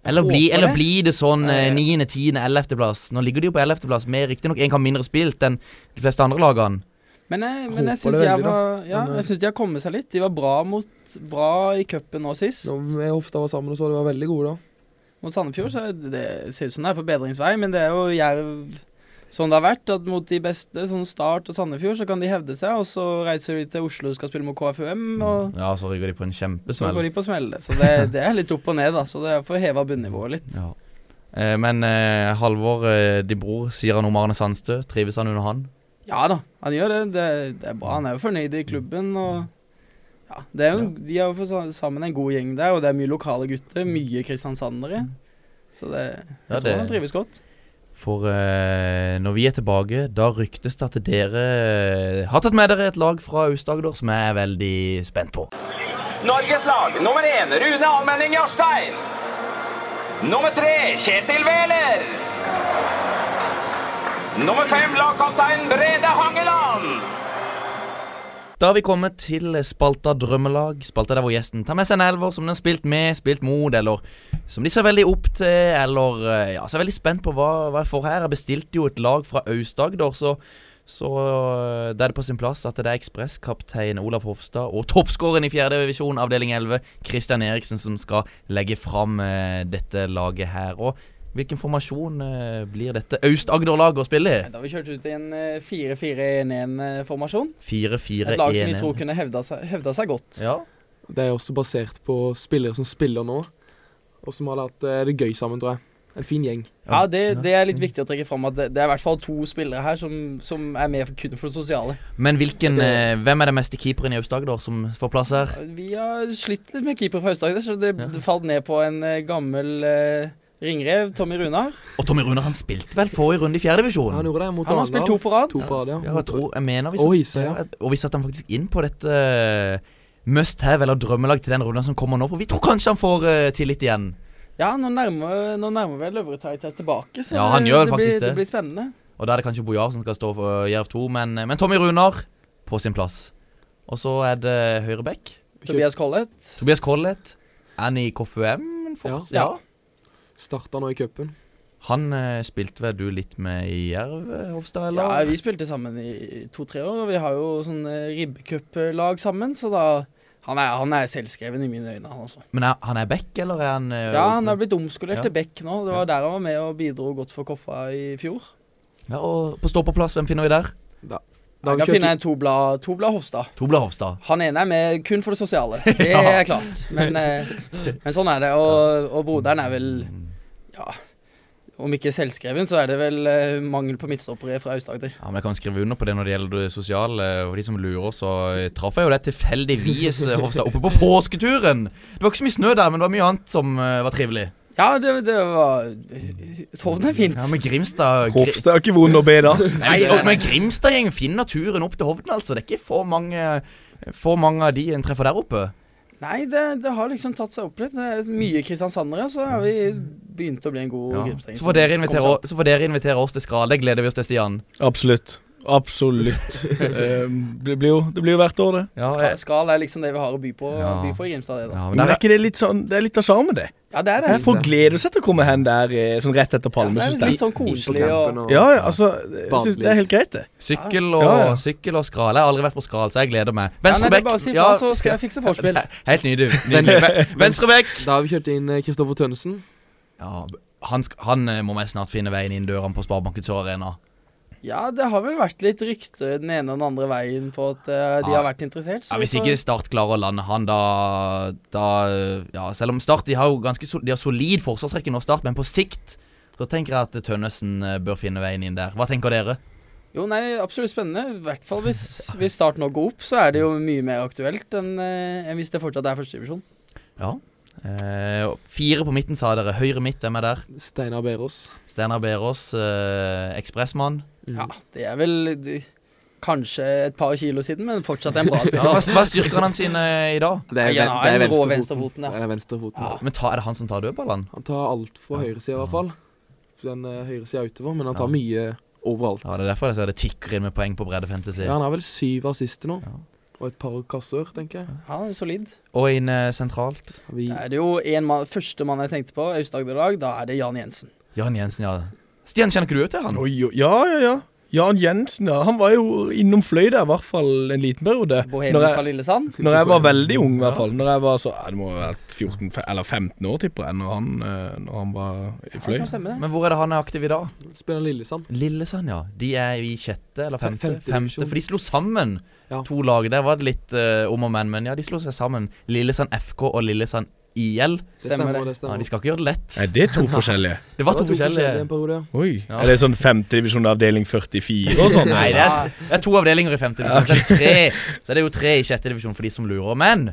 Speaker 3: Eller, bli,
Speaker 4: håper
Speaker 3: eller
Speaker 4: det.
Speaker 3: blir det sånn eh,
Speaker 4: Eh.
Speaker 3: niende, tiende, ellevteplass? Nå ligger de jo på ellevteplass, med riktignok en kamp mindre spilt enn de fleste andre lagene.
Speaker 4: Men jeg, men jeg
Speaker 7: Håper
Speaker 4: syns
Speaker 7: det
Speaker 4: jeg
Speaker 7: veldig, da.
Speaker 4: var Ja,
Speaker 7: Men, eh,
Speaker 4: jeg synes de har kommet seg litt. De var bra mot Bra i cupen nå sist.
Speaker 7: Når vi Hofstad var sammen og så, det var veldig gode da.
Speaker 4: Mot Sandefjord så er det, det ser ut som det er på bedringsvei, men det er jo Jerv sånn det har vært. At mot de beste, sånn Start og Sandefjord, så kan de hevde seg, og så reiser de til Oslo og skal spille mot KFUM, og
Speaker 3: Ja, så ryker de på en
Speaker 4: så
Speaker 3: kjempesmell.
Speaker 4: går de på smell. Så det, det er litt opp og ned, da. Så det er for å heve bunnivået litt.
Speaker 3: Ja. Eh, men eh, Halvor, eh, din bror, sier han om Arne Sandstø? Trives han under han?
Speaker 4: Ja da, han gjør det. Det, det er bra. Han er jo fornøyd i klubben, og ja, det er jo, De har jo sammen en god gjeng der, og det er mye lokale gutter. Mye kristiansandere. Så det, jeg
Speaker 3: Ja,
Speaker 4: tror
Speaker 3: det-
Speaker 4: han trives godt.
Speaker 3: For eh, når vi er tilbake, da ryktes det at dere eh, har tatt med dere et lag fra Aust-Agder som jeg er veldig spent på.
Speaker 2: Norges lag nummer én Rune Almenning Jarstein. Nummer tre Kjetil Wæler. Nummer fem lagkaptein Brede Hangeland.
Speaker 3: Da har vi kommet til spalta Drømmelag. Spalta der hvor gjesten tar med seg en elver som den har spilt med, spilt mot, eller som de ser veldig opp til, eller eh, ja, så er veldig spent på hva, hva jeg får her. Jeg bestilte jo et lag fra Aust-Agder, så, så eh, da er det på sin plass at det er ekspresskaptein Olav Hofstad og toppskåreren i fjerde divisjon, avdeling 11, Christian Eriksen, som skal legge fram eh, dette laget her. Og hvilken formasjon eh, blir dette Aust-Agder-laget å spille i?
Speaker 4: Da har vi kjørt ut i en eh, 4-4-1-1-formasjon.
Speaker 3: 4-4-1
Speaker 4: Et lag som vi tror kunne hevda seg, hevda seg godt.
Speaker 3: Ja.
Speaker 7: Det er også basert på spillere som spiller nå. og som har hatt eh, det gøy sammen, tror jeg. En fin gjeng.
Speaker 4: Ja, det, det er litt viktig å trekke fram at det, det er i hvert fall to spillere her som, som er med for, kun for det sosiale.
Speaker 3: Men hvilken,
Speaker 4: Det-
Speaker 3: eh, hvem er den meste keeperen i Aust-Agder som får plass her?
Speaker 4: Vi har slitt litt med keeper fra Aust-Agder, så det, det falt ned på en eh, gammel eh, ringrev, Tommy Runar.
Speaker 3: Og Tommy Runar han spilte vel få i runde i fjerdedivisjon?
Speaker 7: Han gjorde det mot
Speaker 4: Han har spilt to på rad.
Speaker 7: To på rad, ja.
Speaker 3: Ja, jeg tror, jeg mener vi
Speaker 7: Og
Speaker 3: satt,
Speaker 7: Hisa, ja.
Speaker 3: ja, og vi satte han faktisk inn på dette eh, must have eller drømmelag til den runden som kommer nå. For vi tror kanskje han får uh, tillit igjen.
Speaker 4: Ja, nå nærmer, nå nærmer vel Taritas tilbake, så
Speaker 3: Ja, han gjør
Speaker 4: det, blir,
Speaker 3: det.
Speaker 4: det blir spennende.
Speaker 3: Og da er det kanskje Bojar som skal stå for Jerv 2, men, eh, men Tommy Runar på sin plass. Og så er det Høyrebekk.
Speaker 4: Tobias Collett.
Speaker 3: Tobias Collett. Annie KFUM. Ja. ja.
Speaker 7: Starta nå i cupen.
Speaker 3: Han eh, spilte vel du litt med i Jerv, Hofstad? eller?
Speaker 4: Ja, vi spilte sammen i to-tre år, og vi har jo sånn eh, ribbecuplag sammen, så da han er, han er selvskreven i mine øyne, han også.
Speaker 3: Men er, han er back, eller er han eh,
Speaker 4: Ja, han er blitt omskolert
Speaker 3: Ja.
Speaker 4: til Beck nå. Det var der han var med og bidro godt for Koffa i fjor.
Speaker 3: Ja, og på stå på plass, hvem finner vi der?
Speaker 7: Da,
Speaker 4: Da kan finne en Tobla, Tobla Hofstad.
Speaker 3: Tobla Hofstad.
Speaker 4: Han ene er med kun for det sosiale. Det
Speaker 3: Ja.
Speaker 4: er klart. Men, eh, men sånn er det. Og, og broderen er vel Ja, om ikke selvskreven, så er det vel eh, mangel på midtstoppere fra Aust-Agder.
Speaker 3: Ja, men Jeg kan skrive under på det når det gjelder det sosiale. Og de som lurer, så eh, traff jeg jo det tilfeldigvis eh, Hofstad oppe på påsketuren. Det var ikke så mye snø der, men det var mye annet som uh, var trivelig.
Speaker 4: Ja, det, det var Hovden er fint.
Speaker 3: Ja, men Grimstad Gri-
Speaker 5: Hofstad er ikke vond å be, da.
Speaker 3: Nei, og- men Grimstad-gjengen finner turen opp til Hovden, altså. Det er ikke for mange, for mange av de en treffer der oppe.
Speaker 4: Nei, det, det har liksom tatt seg opp litt. Det er mye kristiansandere, så har vi begynt å bli en god
Speaker 3: Ja.
Speaker 4: Grimstad-gjeng
Speaker 3: Så får dere invitere, så får dere invitere oss til Skral. Det gleder vi oss til, Stian.
Speaker 5: Absolutt. Absolutt. Eh, det, blir jo, det blir jo hvert år, det.
Speaker 3: Ja,
Speaker 4: Skal, skal er liksom det vi har å by på,
Speaker 3: Ja.
Speaker 4: by på i Grimstad. Det, da.
Speaker 3: Ja,
Speaker 5: Men er ikke det litt sånn Det er litt av sjarmen, det.
Speaker 4: Ja, det er det.
Speaker 5: Folk gleder seg til å komme hen der eh, sånn rett etter
Speaker 4: det er litt sånn koselig og
Speaker 5: Ja, ja, altså synes Det er helt greit, det.
Speaker 3: Sykkel og,
Speaker 5: Ja, ja.
Speaker 3: sykkel og Skral. Jeg har aldri vært på Skral, så jeg gleder meg.
Speaker 4: Ja,
Speaker 3: Venstrebekk.
Speaker 4: er bare si fra, så skal jeg fikse forspill.
Speaker 3: Helt nydelig. nydelig. Venstrebekk.
Speaker 7: Da har vi kjørt inn eh, Kristoffer Tønnesen.
Speaker 3: Ja, han, han eh, må meg snart finne veien inn dørene på Sparebanken Sør Arena.
Speaker 4: Ja, det har vel vært litt rykter den ene og den andre veien på at uh, de
Speaker 3: Ja.
Speaker 4: har vært interessert. så
Speaker 3: Ja, Hvis ikke Start klarer å lande han, da, da Ja, selv om Start de har jo ganske sol, De har solid forsvarsrekke nå, Start, men på sikt så tenker jeg at Tønnesen eh, bør finne veien inn der. Hva tenker dere?
Speaker 4: Jo, nei, absolutt spennende. I hvert fall hvis, hvis Start nå går opp, så er det jo mye mer aktuelt enn eh, enn hvis det fortsatt er førstedivisjon.
Speaker 3: Ja. Eh, fire på midten, sa dere. Høyre midt, hvem er der?
Speaker 7: Steinar Berås.
Speaker 3: Steinar Berås, eh, ekspressmann.
Speaker 4: Ja, det er vel du, kanskje et par kilo siden, men fortsatt en bra spiller.
Speaker 3: hva, er styrkene hans sine i dag?
Speaker 7: Det er,
Speaker 4: Ja, han
Speaker 7: det
Speaker 4: er
Speaker 7: er
Speaker 4: en rå
Speaker 7: venstrefoten.
Speaker 4: ja.
Speaker 7: Det er venstrefoten.
Speaker 4: Ja.
Speaker 3: Men ta, er det han som tar dødballene?
Speaker 7: Han tar alt fra høyresida, i hvert fall. Den uh, høyresida utover, men han tar
Speaker 3: Ja.
Speaker 7: mye overalt.
Speaker 3: Ja, Det er derfor jeg ser det tikker inn med poeng på bredde fantasy.
Speaker 7: Ja, han har vel syv assister nå.
Speaker 3: Ja.
Speaker 7: Og et par kasser, tenker jeg.
Speaker 4: Ja, han er solid.
Speaker 3: Og inn sentralt.
Speaker 7: Vi,
Speaker 4: Da er det jo en man, første mann jeg tenkte på, Aust-Agder-lag, da er det Jan Jensen.
Speaker 3: Jan Jensen, ja. Stian, kjenner ikke du til han?
Speaker 5: Oi, oi, ja, ja, ja. Jan Jensen, ja. Han var jo innom fløy der, i hvert fall en liten periode.
Speaker 4: Bohemen
Speaker 5: Når jeg-
Speaker 4: fra Lillesand.
Speaker 5: Når jeg var veldig ung, i hvert fall. Når jeg var så ja, Det må ha vært 14 eller 15 år, tipper jeg, når han, eh, når han var i fløy.
Speaker 4: Ja, det.
Speaker 3: Men hvor er det han er aktiv i dag?
Speaker 7: spiller Lillesand.
Speaker 3: Lillesand, ja. De er i sjette eller femte?
Speaker 7: femte
Speaker 3: Femte. For de slo sammen
Speaker 7: Ja.
Speaker 3: to lag. Der var det litt uh, om og men, men ja, de slo seg sammen. Lillesand FK og Lillesand IL.
Speaker 7: Det
Speaker 4: Stemmer det.
Speaker 7: Stemmer.
Speaker 3: Ja, de skal ikke gjøre det lett.
Speaker 5: Er det to forskjellige?
Speaker 3: Det var to
Speaker 7: en
Speaker 3: forskjellige
Speaker 7: periode, ja.
Speaker 5: Oi.
Speaker 3: Ja.
Speaker 5: Er det sånn femtedivisjon avdeling 44 og sånn?
Speaker 3: Nei, det er, det er to avdelinger i femtedivisjon divisjon. Så, er tre, så er det jo tre i sjettedivisjon for de som lurer. Men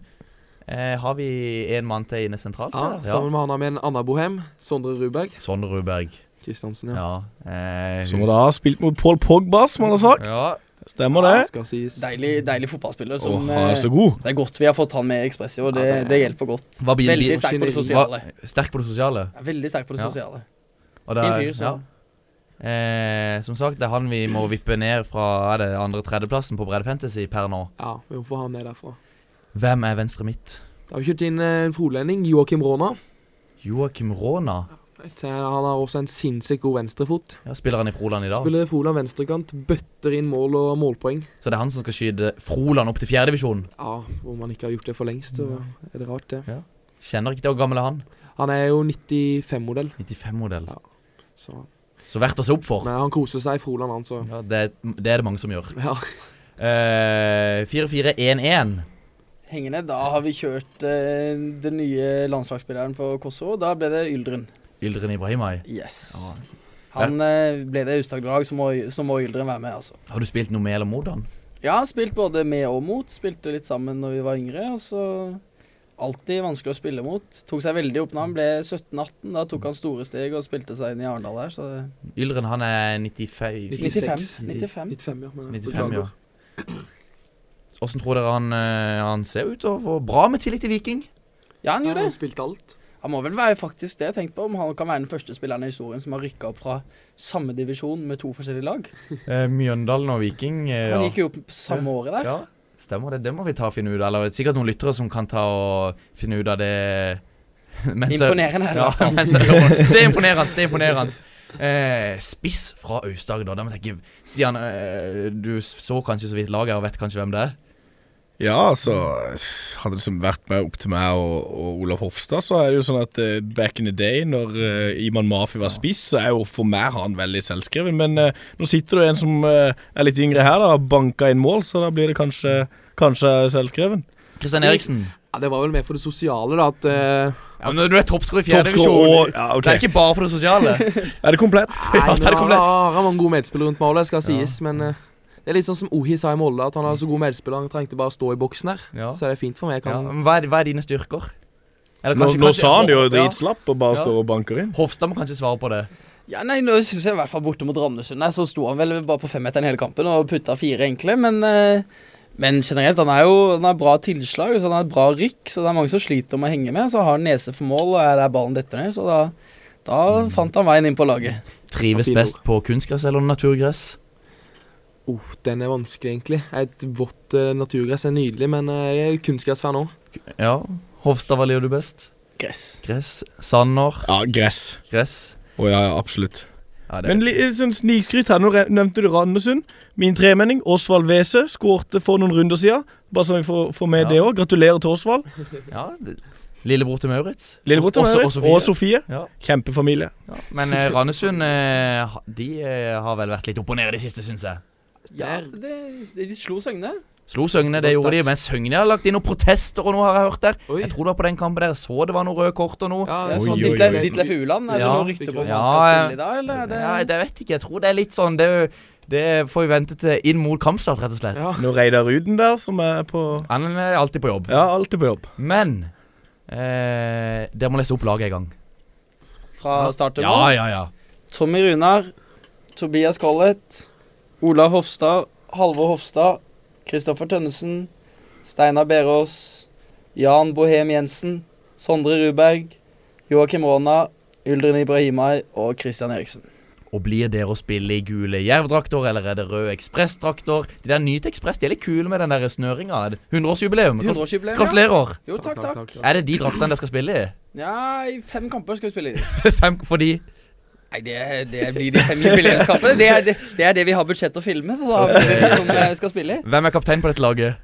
Speaker 3: eh, har vi en mann til inne sentralt?
Speaker 7: Ja,
Speaker 3: ja.
Speaker 7: sammen med han har vi en Anna Bohem. Sondre Ruberg.
Speaker 3: Sondre Ruberg.
Speaker 7: Kristiansen, ja.
Speaker 3: Ja. Eh,
Speaker 5: Som da har spilt mot Paul Pogba, som han har sagt.
Speaker 3: ja.
Speaker 5: Stemmer det?
Speaker 7: Ja.
Speaker 4: Deilig, deilig fotballspiller
Speaker 5: Åh,
Speaker 4: som
Speaker 5: han er
Speaker 4: eh,
Speaker 5: så god.
Speaker 4: Det er godt vi har fått han med i Ekspressio, det,
Speaker 7: Ja, det-
Speaker 4: det hjelper godt.
Speaker 3: Hva blir
Speaker 4: Veldig sterk på det
Speaker 7: Hva-
Speaker 4: sosiale.
Speaker 3: Sterk på det sosiale.
Speaker 4: Ja, Veldig sterk på det
Speaker 3: Ja.
Speaker 4: sosiale.
Speaker 3: Og det
Speaker 4: Fin
Speaker 3: er-
Speaker 4: fyr, så.
Speaker 3: ja. Eh, som sagt, det er han vi må vippe ned fra er det andre-tredjeplassen på Bredde Fantasy per nå.
Speaker 7: Ja, vi må få han ned derfra.
Speaker 3: Hvem er venstre midt?
Speaker 7: Da har vi kjørt inn eh, en frolending, Joakim Råna.
Speaker 3: Joakim Råna.
Speaker 7: Han har også en sinnssykt god venstrefot.
Speaker 3: Ja, spiller han i Froland i dag?
Speaker 7: Spiller Froland venstrekant, bøtter inn mål og målpoeng.
Speaker 3: Så det er han som skal skyte Froland opp til fjerdedivisjon?
Speaker 7: Ja, hvor man ikke har gjort det for lengst, så er det rart, det.
Speaker 3: Kjenner ikke til hvor gammel er han?
Speaker 7: Han er jo 95-modell,
Speaker 3: 95-modell.
Speaker 7: Ja. så
Speaker 3: Så verdt å se opp for.
Speaker 7: Men han koser seg i Froland, han, så
Speaker 3: Ja, det, det er det mange som gjør.
Speaker 7: Ja.
Speaker 3: Eh, 4-4-1-1.
Speaker 4: Hengende. Da har vi kjørt eh, den nye landslagsspilleren for Kosovo. Da ble det Yldren.
Speaker 3: Yldren Ibrahimai.
Speaker 4: Yes.
Speaker 3: Ja.
Speaker 4: Han eh, ble det Aust-Agder-lag, så, må- så må Yldren være med, altså.
Speaker 3: Har du spilt noe med eller mot han?
Speaker 4: Ja, spilt både med og mot. Spilte litt sammen når vi var yngre. Og så alltid vanskelig å spille mot. Tok seg veldig opp når han ble 17-18. Da tok han store steg og spilte seg inn i Arendal her, så
Speaker 3: Yldren han er 95
Speaker 4: 95. 95.
Speaker 7: 95, ja. men-
Speaker 3: 95, ja. Åssen tror dere han, eh, han ser ut? Og hvor bra med tillit til Viking?
Speaker 4: Ja, han
Speaker 7: Ja,
Speaker 4: gjorde
Speaker 7: han
Speaker 4: det.
Speaker 7: spilte alt.
Speaker 4: Han må vel være faktisk det jeg tenkte på, om han kan være den første spilleren i historien som har rykka opp fra samme divisjon med to forskjellige lag.
Speaker 3: Eh, Mjøndalen og Viking. eh,
Speaker 4: Han gikk jo opp samme året der.
Speaker 3: Ja, stemmer det. Det må vi ta og finne ut av. Eller sikkert noen lyttere som kan ta og finne ut av det
Speaker 4: Imponerende, er det
Speaker 3: Ja, det, det er imponerende. Det er imponerende. Eh, spiss fra Aust-Agder. Stian, eh, du så kanskje så vidt laget og vet kanskje hvem det er?
Speaker 5: Ja, altså Hadde det liksom vært med opp til meg og, og Olav Hofstad, så er det jo sånn at uh, back in the day, når uh, Iman Mafi var spiss, så er jo for meg han veldig selvskreven. Men uh, nå sitter det en som er litt yngre her, da, banka inn mål, så da blir det kanskje, kanskje selvskreven.
Speaker 3: Kristian Eriksen.
Speaker 7: Ja, Det var vel mer for det sosiale, da. At uh,
Speaker 3: Ja, men Når du er toppskårer i fjerde divisjon,
Speaker 5: ja, okay.
Speaker 3: det er ikke bare for det sosiale.
Speaker 5: Er det komplett?
Speaker 7: Nei,
Speaker 3: Ja, det er
Speaker 7: han
Speaker 3: komplett.
Speaker 7: har har mange gode medspillere rundt målet, skal
Speaker 3: Ja.
Speaker 7: sies. Men eh, det er litt sånn som Ohi sa i Molde, at han har så god medspiller. Han trengte bare å stå i boksen der.
Speaker 3: Ja.
Speaker 7: Så er det fint for meg. Kan...
Speaker 3: Ja, hva, er, hva er dine styrker? Eller
Speaker 5: Nå,
Speaker 3: kanskje-
Speaker 5: nå
Speaker 3: kanskje-
Speaker 5: sa han det jo dritslapp og bare
Speaker 3: Ja.
Speaker 5: står og banker inn.
Speaker 3: Hofstad må kanskje svare på det.
Speaker 4: Ja, nei, nå synes jeg i hvert fall borte mot Ramnesund så sto han vel bare på femmeteren hele kampen og putta fire egentlig. men eh, men generelt, han er jo han har bra tilslag, så han har et bra rykk, så det er mange som sliter med å henge med. Så har han nese for mål, og er der ballen detter ned, så da, da fant han veien inn på laget.
Speaker 3: Trives best på kunstgress eller naturgress?
Speaker 7: Oh, den er vanskelig, egentlig. Et vått uh, naturgress er nydelig, men uh, jeg er kunstgressfan òg.
Speaker 3: Ja. Hofstad, hva liker du best?
Speaker 4: Gress.
Speaker 3: Gress. Sanner.
Speaker 5: Ja, gress.
Speaker 3: Gress.
Speaker 5: Å ja, ja, absolutt.
Speaker 3: Ja, det,
Speaker 5: Men litt sånn snikskryt her. Nå nevnte du Randesund. Min tremenning, Åsvald Wese, skårte for noen runder siden. Bare så vi får, får med
Speaker 3: Ja.
Speaker 5: det òg. Gratulerer til Åsvald.
Speaker 3: ja, det, Lillebror til Maurits.
Speaker 5: Lillebror til
Speaker 3: Også-
Speaker 5: Maurits
Speaker 3: og Sofie.
Speaker 5: og Sofie.
Speaker 3: Ja.
Speaker 5: Kjempefamilie.
Speaker 3: Ja. Men eh, Randesund eh, de eh, har vel vært litt opp og ned i det siste, syns jeg.
Speaker 4: Ja, det, de slo Søgne.
Speaker 3: Slo Søgne, det
Speaker 7: Det
Speaker 3: gjorde de. Men Søgne har lagt inn noen protester og noe, har jeg hørt der.
Speaker 7: Oi.
Speaker 3: Jeg tror det var på den kampen der jeg så det var noen røde kort og noe.
Speaker 7: Ja,
Speaker 5: sånn,
Speaker 4: Ditlef. Uland, er det noe rykte på om han skal spille i dag, eller? Er det?
Speaker 3: Ja, det vet jeg ikke. Jeg tror det er litt sånn Det, det får vi vente til inn mot kampstart, rett og slett.
Speaker 7: Ja.
Speaker 5: Nå Reidar Ruden der, som er på
Speaker 3: Han er alltid på jobb.
Speaker 5: Ja, alltid på jobb.
Speaker 3: Men eh, dere må lese opp laget en gang.
Speaker 4: Fra start til
Speaker 3: Ja, ja, ja.
Speaker 4: Tommy Runar, Tobias Collett, Olav Hofstad, Halvor Hofstad, Kristoffer Tønnesen, Steinar Berås, Jan Bohem Jensen, Sondre Ruberg, Joakim Rona, Yldren Ibrahimai og Christian Eriksen.
Speaker 3: Og blir dere å spille i gule jervdrakter, eller er det røde ekspressdrakter? De der Nyt Ekspress de er litt kule med den der snøringa. 100-årsjubileum.
Speaker 4: 100-årsjubileum, ja.
Speaker 3: Gratulerer!
Speaker 4: Jo, takk, takk.
Speaker 3: Er det de draktene dere skal spille i?
Speaker 4: Ja, i fem kamper skal vi spille i.
Speaker 3: Fem fordi
Speaker 4: Nei, det, det blir de fem jubileumskampene. Det, er det, det er det vi har budsjett å filme, så da blir vi som eh, skal spille.
Speaker 3: Hvem er kaptein på dette laget?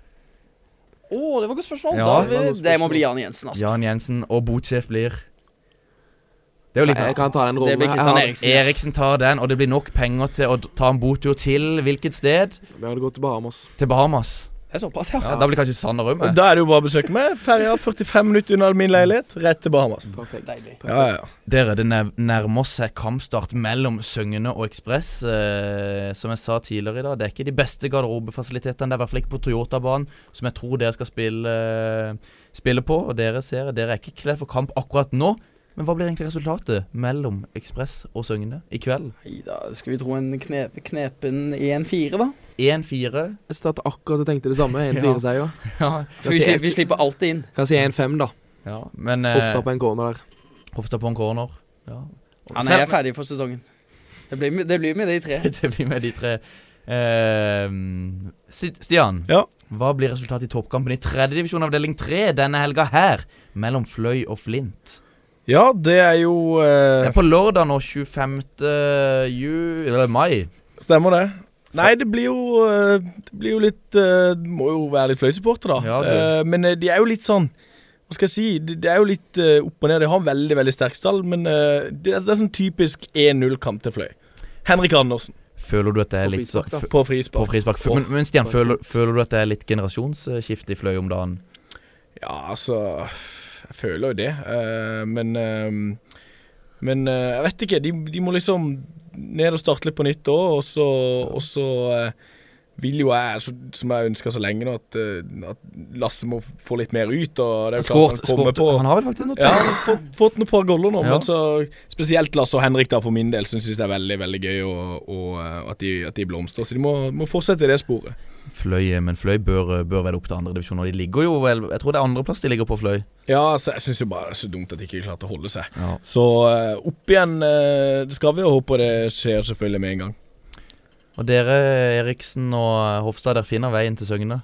Speaker 4: Å, det var et godt spørsmål.
Speaker 3: Ja,
Speaker 4: da,
Speaker 7: det godt
Speaker 4: det må bli Jan Jensen, altså.
Speaker 3: Jan Jensen. Og botsjef blir Det er jo litt
Speaker 7: Jeg kan ta den rollen. Det
Speaker 4: blir
Speaker 7: Kristian
Speaker 4: Eriksen.
Speaker 3: Eriksen tar den, og det blir nok penger til å ta en botur til hvilket sted?
Speaker 7: Vi hadde gått til Bahamas.
Speaker 3: Til Bahamas.
Speaker 4: Det er såpass, ja.
Speaker 3: Ja, Da blir kanskje Sander òg
Speaker 5: Og
Speaker 3: med.
Speaker 5: Da er det jo bare å besøke meg. Ferja 45 minutter unna min leilighet, rett til Bahamas.
Speaker 7: Perfekt.
Speaker 4: Deilig.
Speaker 5: Ja, ja.
Speaker 3: Dere, det nærmer seg kampstart mellom Søgne og Ekspress. Eh, som jeg sa tidligere i dag, det er ikke de beste garderobefasilitetene. Det er i hvert fall ikke på Toyota-banen, som jeg tror dere skal spille, spille på. Og dere ser, dere er ikke kledd for kamp akkurat nå. Men hva blir egentlig resultatet mellom Ekspress og Søgne i kveld?
Speaker 4: Nei, da skal vi tro en knep, knepen 1-4, da.
Speaker 3: 1-4.
Speaker 7: Jeg satt akkurat og tenkte det samme. 1-4-seier.
Speaker 3: Ja, ja.
Speaker 4: vi, slipper, vi slipper alltid inn.
Speaker 7: Kan si 1-5, da.
Speaker 3: ja, men
Speaker 7: Hofta på en corner der.
Speaker 3: Hofta på en corner. Ja.
Speaker 4: Han er ferdig for sesongen. Det blir, det blir med de tre.
Speaker 3: det blir med de tre. Uh, Stian,
Speaker 5: Ja.
Speaker 3: hva blir resultatet i toppkampen i tredjedivisjon avdeling 3 denne helga her, mellom Fløy og Flint?
Speaker 5: Ja, det er jo
Speaker 3: Det
Speaker 5: eh,
Speaker 3: er på lørdag nå, 25. Ju, eller mai.
Speaker 5: Stemmer det. Nei, det blir jo eh, Det blir jo litt eh, Det må jo være litt fløysupporter, da.
Speaker 3: Ja, du.
Speaker 5: Eh, men de er jo litt sånn Hva skal jeg si? Det, det er jo litt opp og ned. De har en veldig veldig sterk stall, men det, er, det er sånn typisk 1-0-kamp til Fløy. Henrik Andersen
Speaker 3: Føler du at det er litt så
Speaker 7: frispark,
Speaker 3: f-
Speaker 5: på
Speaker 3: På
Speaker 5: frispark.
Speaker 3: frispark.
Speaker 7: På-
Speaker 3: Men, men Stian, føler, føler du at det er litt generasjonsskifte i Fløy om dagen?
Speaker 5: Ja, altså Jeg føler jo det. eh, men eh, Men eh, jeg vet ikke. De, de må liksom ned og starte litt på nytt òg, og så, og så vil jo jeg, så, som jeg ønska så lenge nå, at, at Lasse må få litt mer ut. Og det er jo klart han kommer på
Speaker 3: han har vel faktisk noe
Speaker 5: Ja, han har fått, noen par goller nå,
Speaker 3: Ja.
Speaker 5: men så spesielt Lasse og Henrik da for min del syns det er veldig veldig gøy og, og, at, de, at de blomstrer. Så de må, må fortsette i det sporet.
Speaker 3: Fløy, men Fløy bør, bør være opp til andredivisjon. De ligger jo vel Jeg tror det er andreplass de ligger på Fløy.
Speaker 5: Ja, så jeg syns jo bare det er så dumt at de ikke klarte å holde seg.
Speaker 3: Ja.
Speaker 5: Så eh, opp igjen eh, det skal vi, og håper det skjer selvfølgelig med en gang.
Speaker 3: Og dere, Eriksen og Hofstad, der finner veien til Søgne?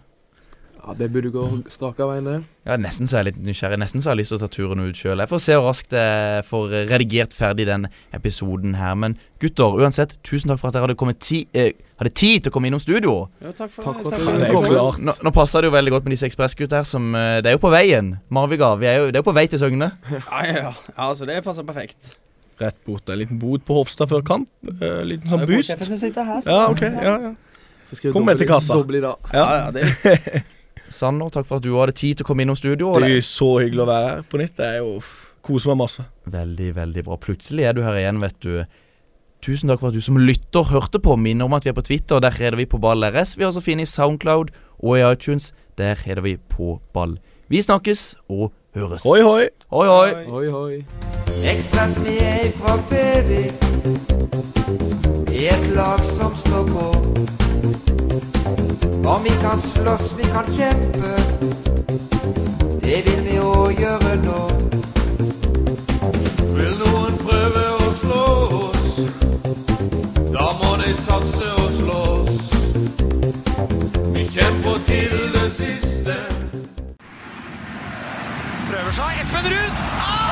Speaker 7: Ja, Det burde gå strak av veien, det.
Speaker 3: Ja, Nesten så er jeg litt nysgjerrig. Nesten så har jeg lyst til å ta turen ut sjøl. Jeg får se hvor raskt jeg får redigert ferdig den episoden her. Men gutter, uansett, tusen takk for at dere hadde, kommet ti, eh, hadde tid til å komme innom studio.
Speaker 4: Ja, takk for,
Speaker 7: Takk for
Speaker 4: takk for
Speaker 5: Det jo
Speaker 4: invitasjonen.
Speaker 5: klart.
Speaker 3: Nå, nå passer det jo veldig godt med disse ekspressgutta her, som eh, Det er jo på veien. Marviga, vi er jo, det er jo på vei til Søgne.
Speaker 4: Ja, ja, ja. ja, altså det passer perfekt.
Speaker 5: Rett bort. En liten bod på Hofstad før kamp. Eh, liten sånn
Speaker 4: Det
Speaker 5: boost. Ja, OK. Ja, ja. Kom med til kassa.
Speaker 7: Doble i dag.
Speaker 4: Ja, ja, det
Speaker 3: Sander, takk for at du hadde tid til å komme innom studio.
Speaker 5: Det er jo så hyggelig å være her på nytt. Det er jo Koser meg masse.
Speaker 3: Veldig, veldig bra. Plutselig er du her igjen, vet du. Tusen takk for at du som lytter hørte på. Minner om at vi er på Twitter, der heter vi på Ball RS. Vi er også funnet i Soundcloud og i iTunes. Der heter vi på Ball. Vi snakkes og høres.
Speaker 5: Hoi, hoi.
Speaker 3: Hoi, hoi.
Speaker 7: Hoi, hoi.
Speaker 8: Ekspress vi er fra Fevik I et lag som står på om vi kan slåss, vi kan kjempe. Det vil vi òg gjøre nå.
Speaker 6: Vil noen prøve å slå oss? Da må de satse og slåss. Vi kjemper til det siste. Prøver seg. Espen Ruud! Ah!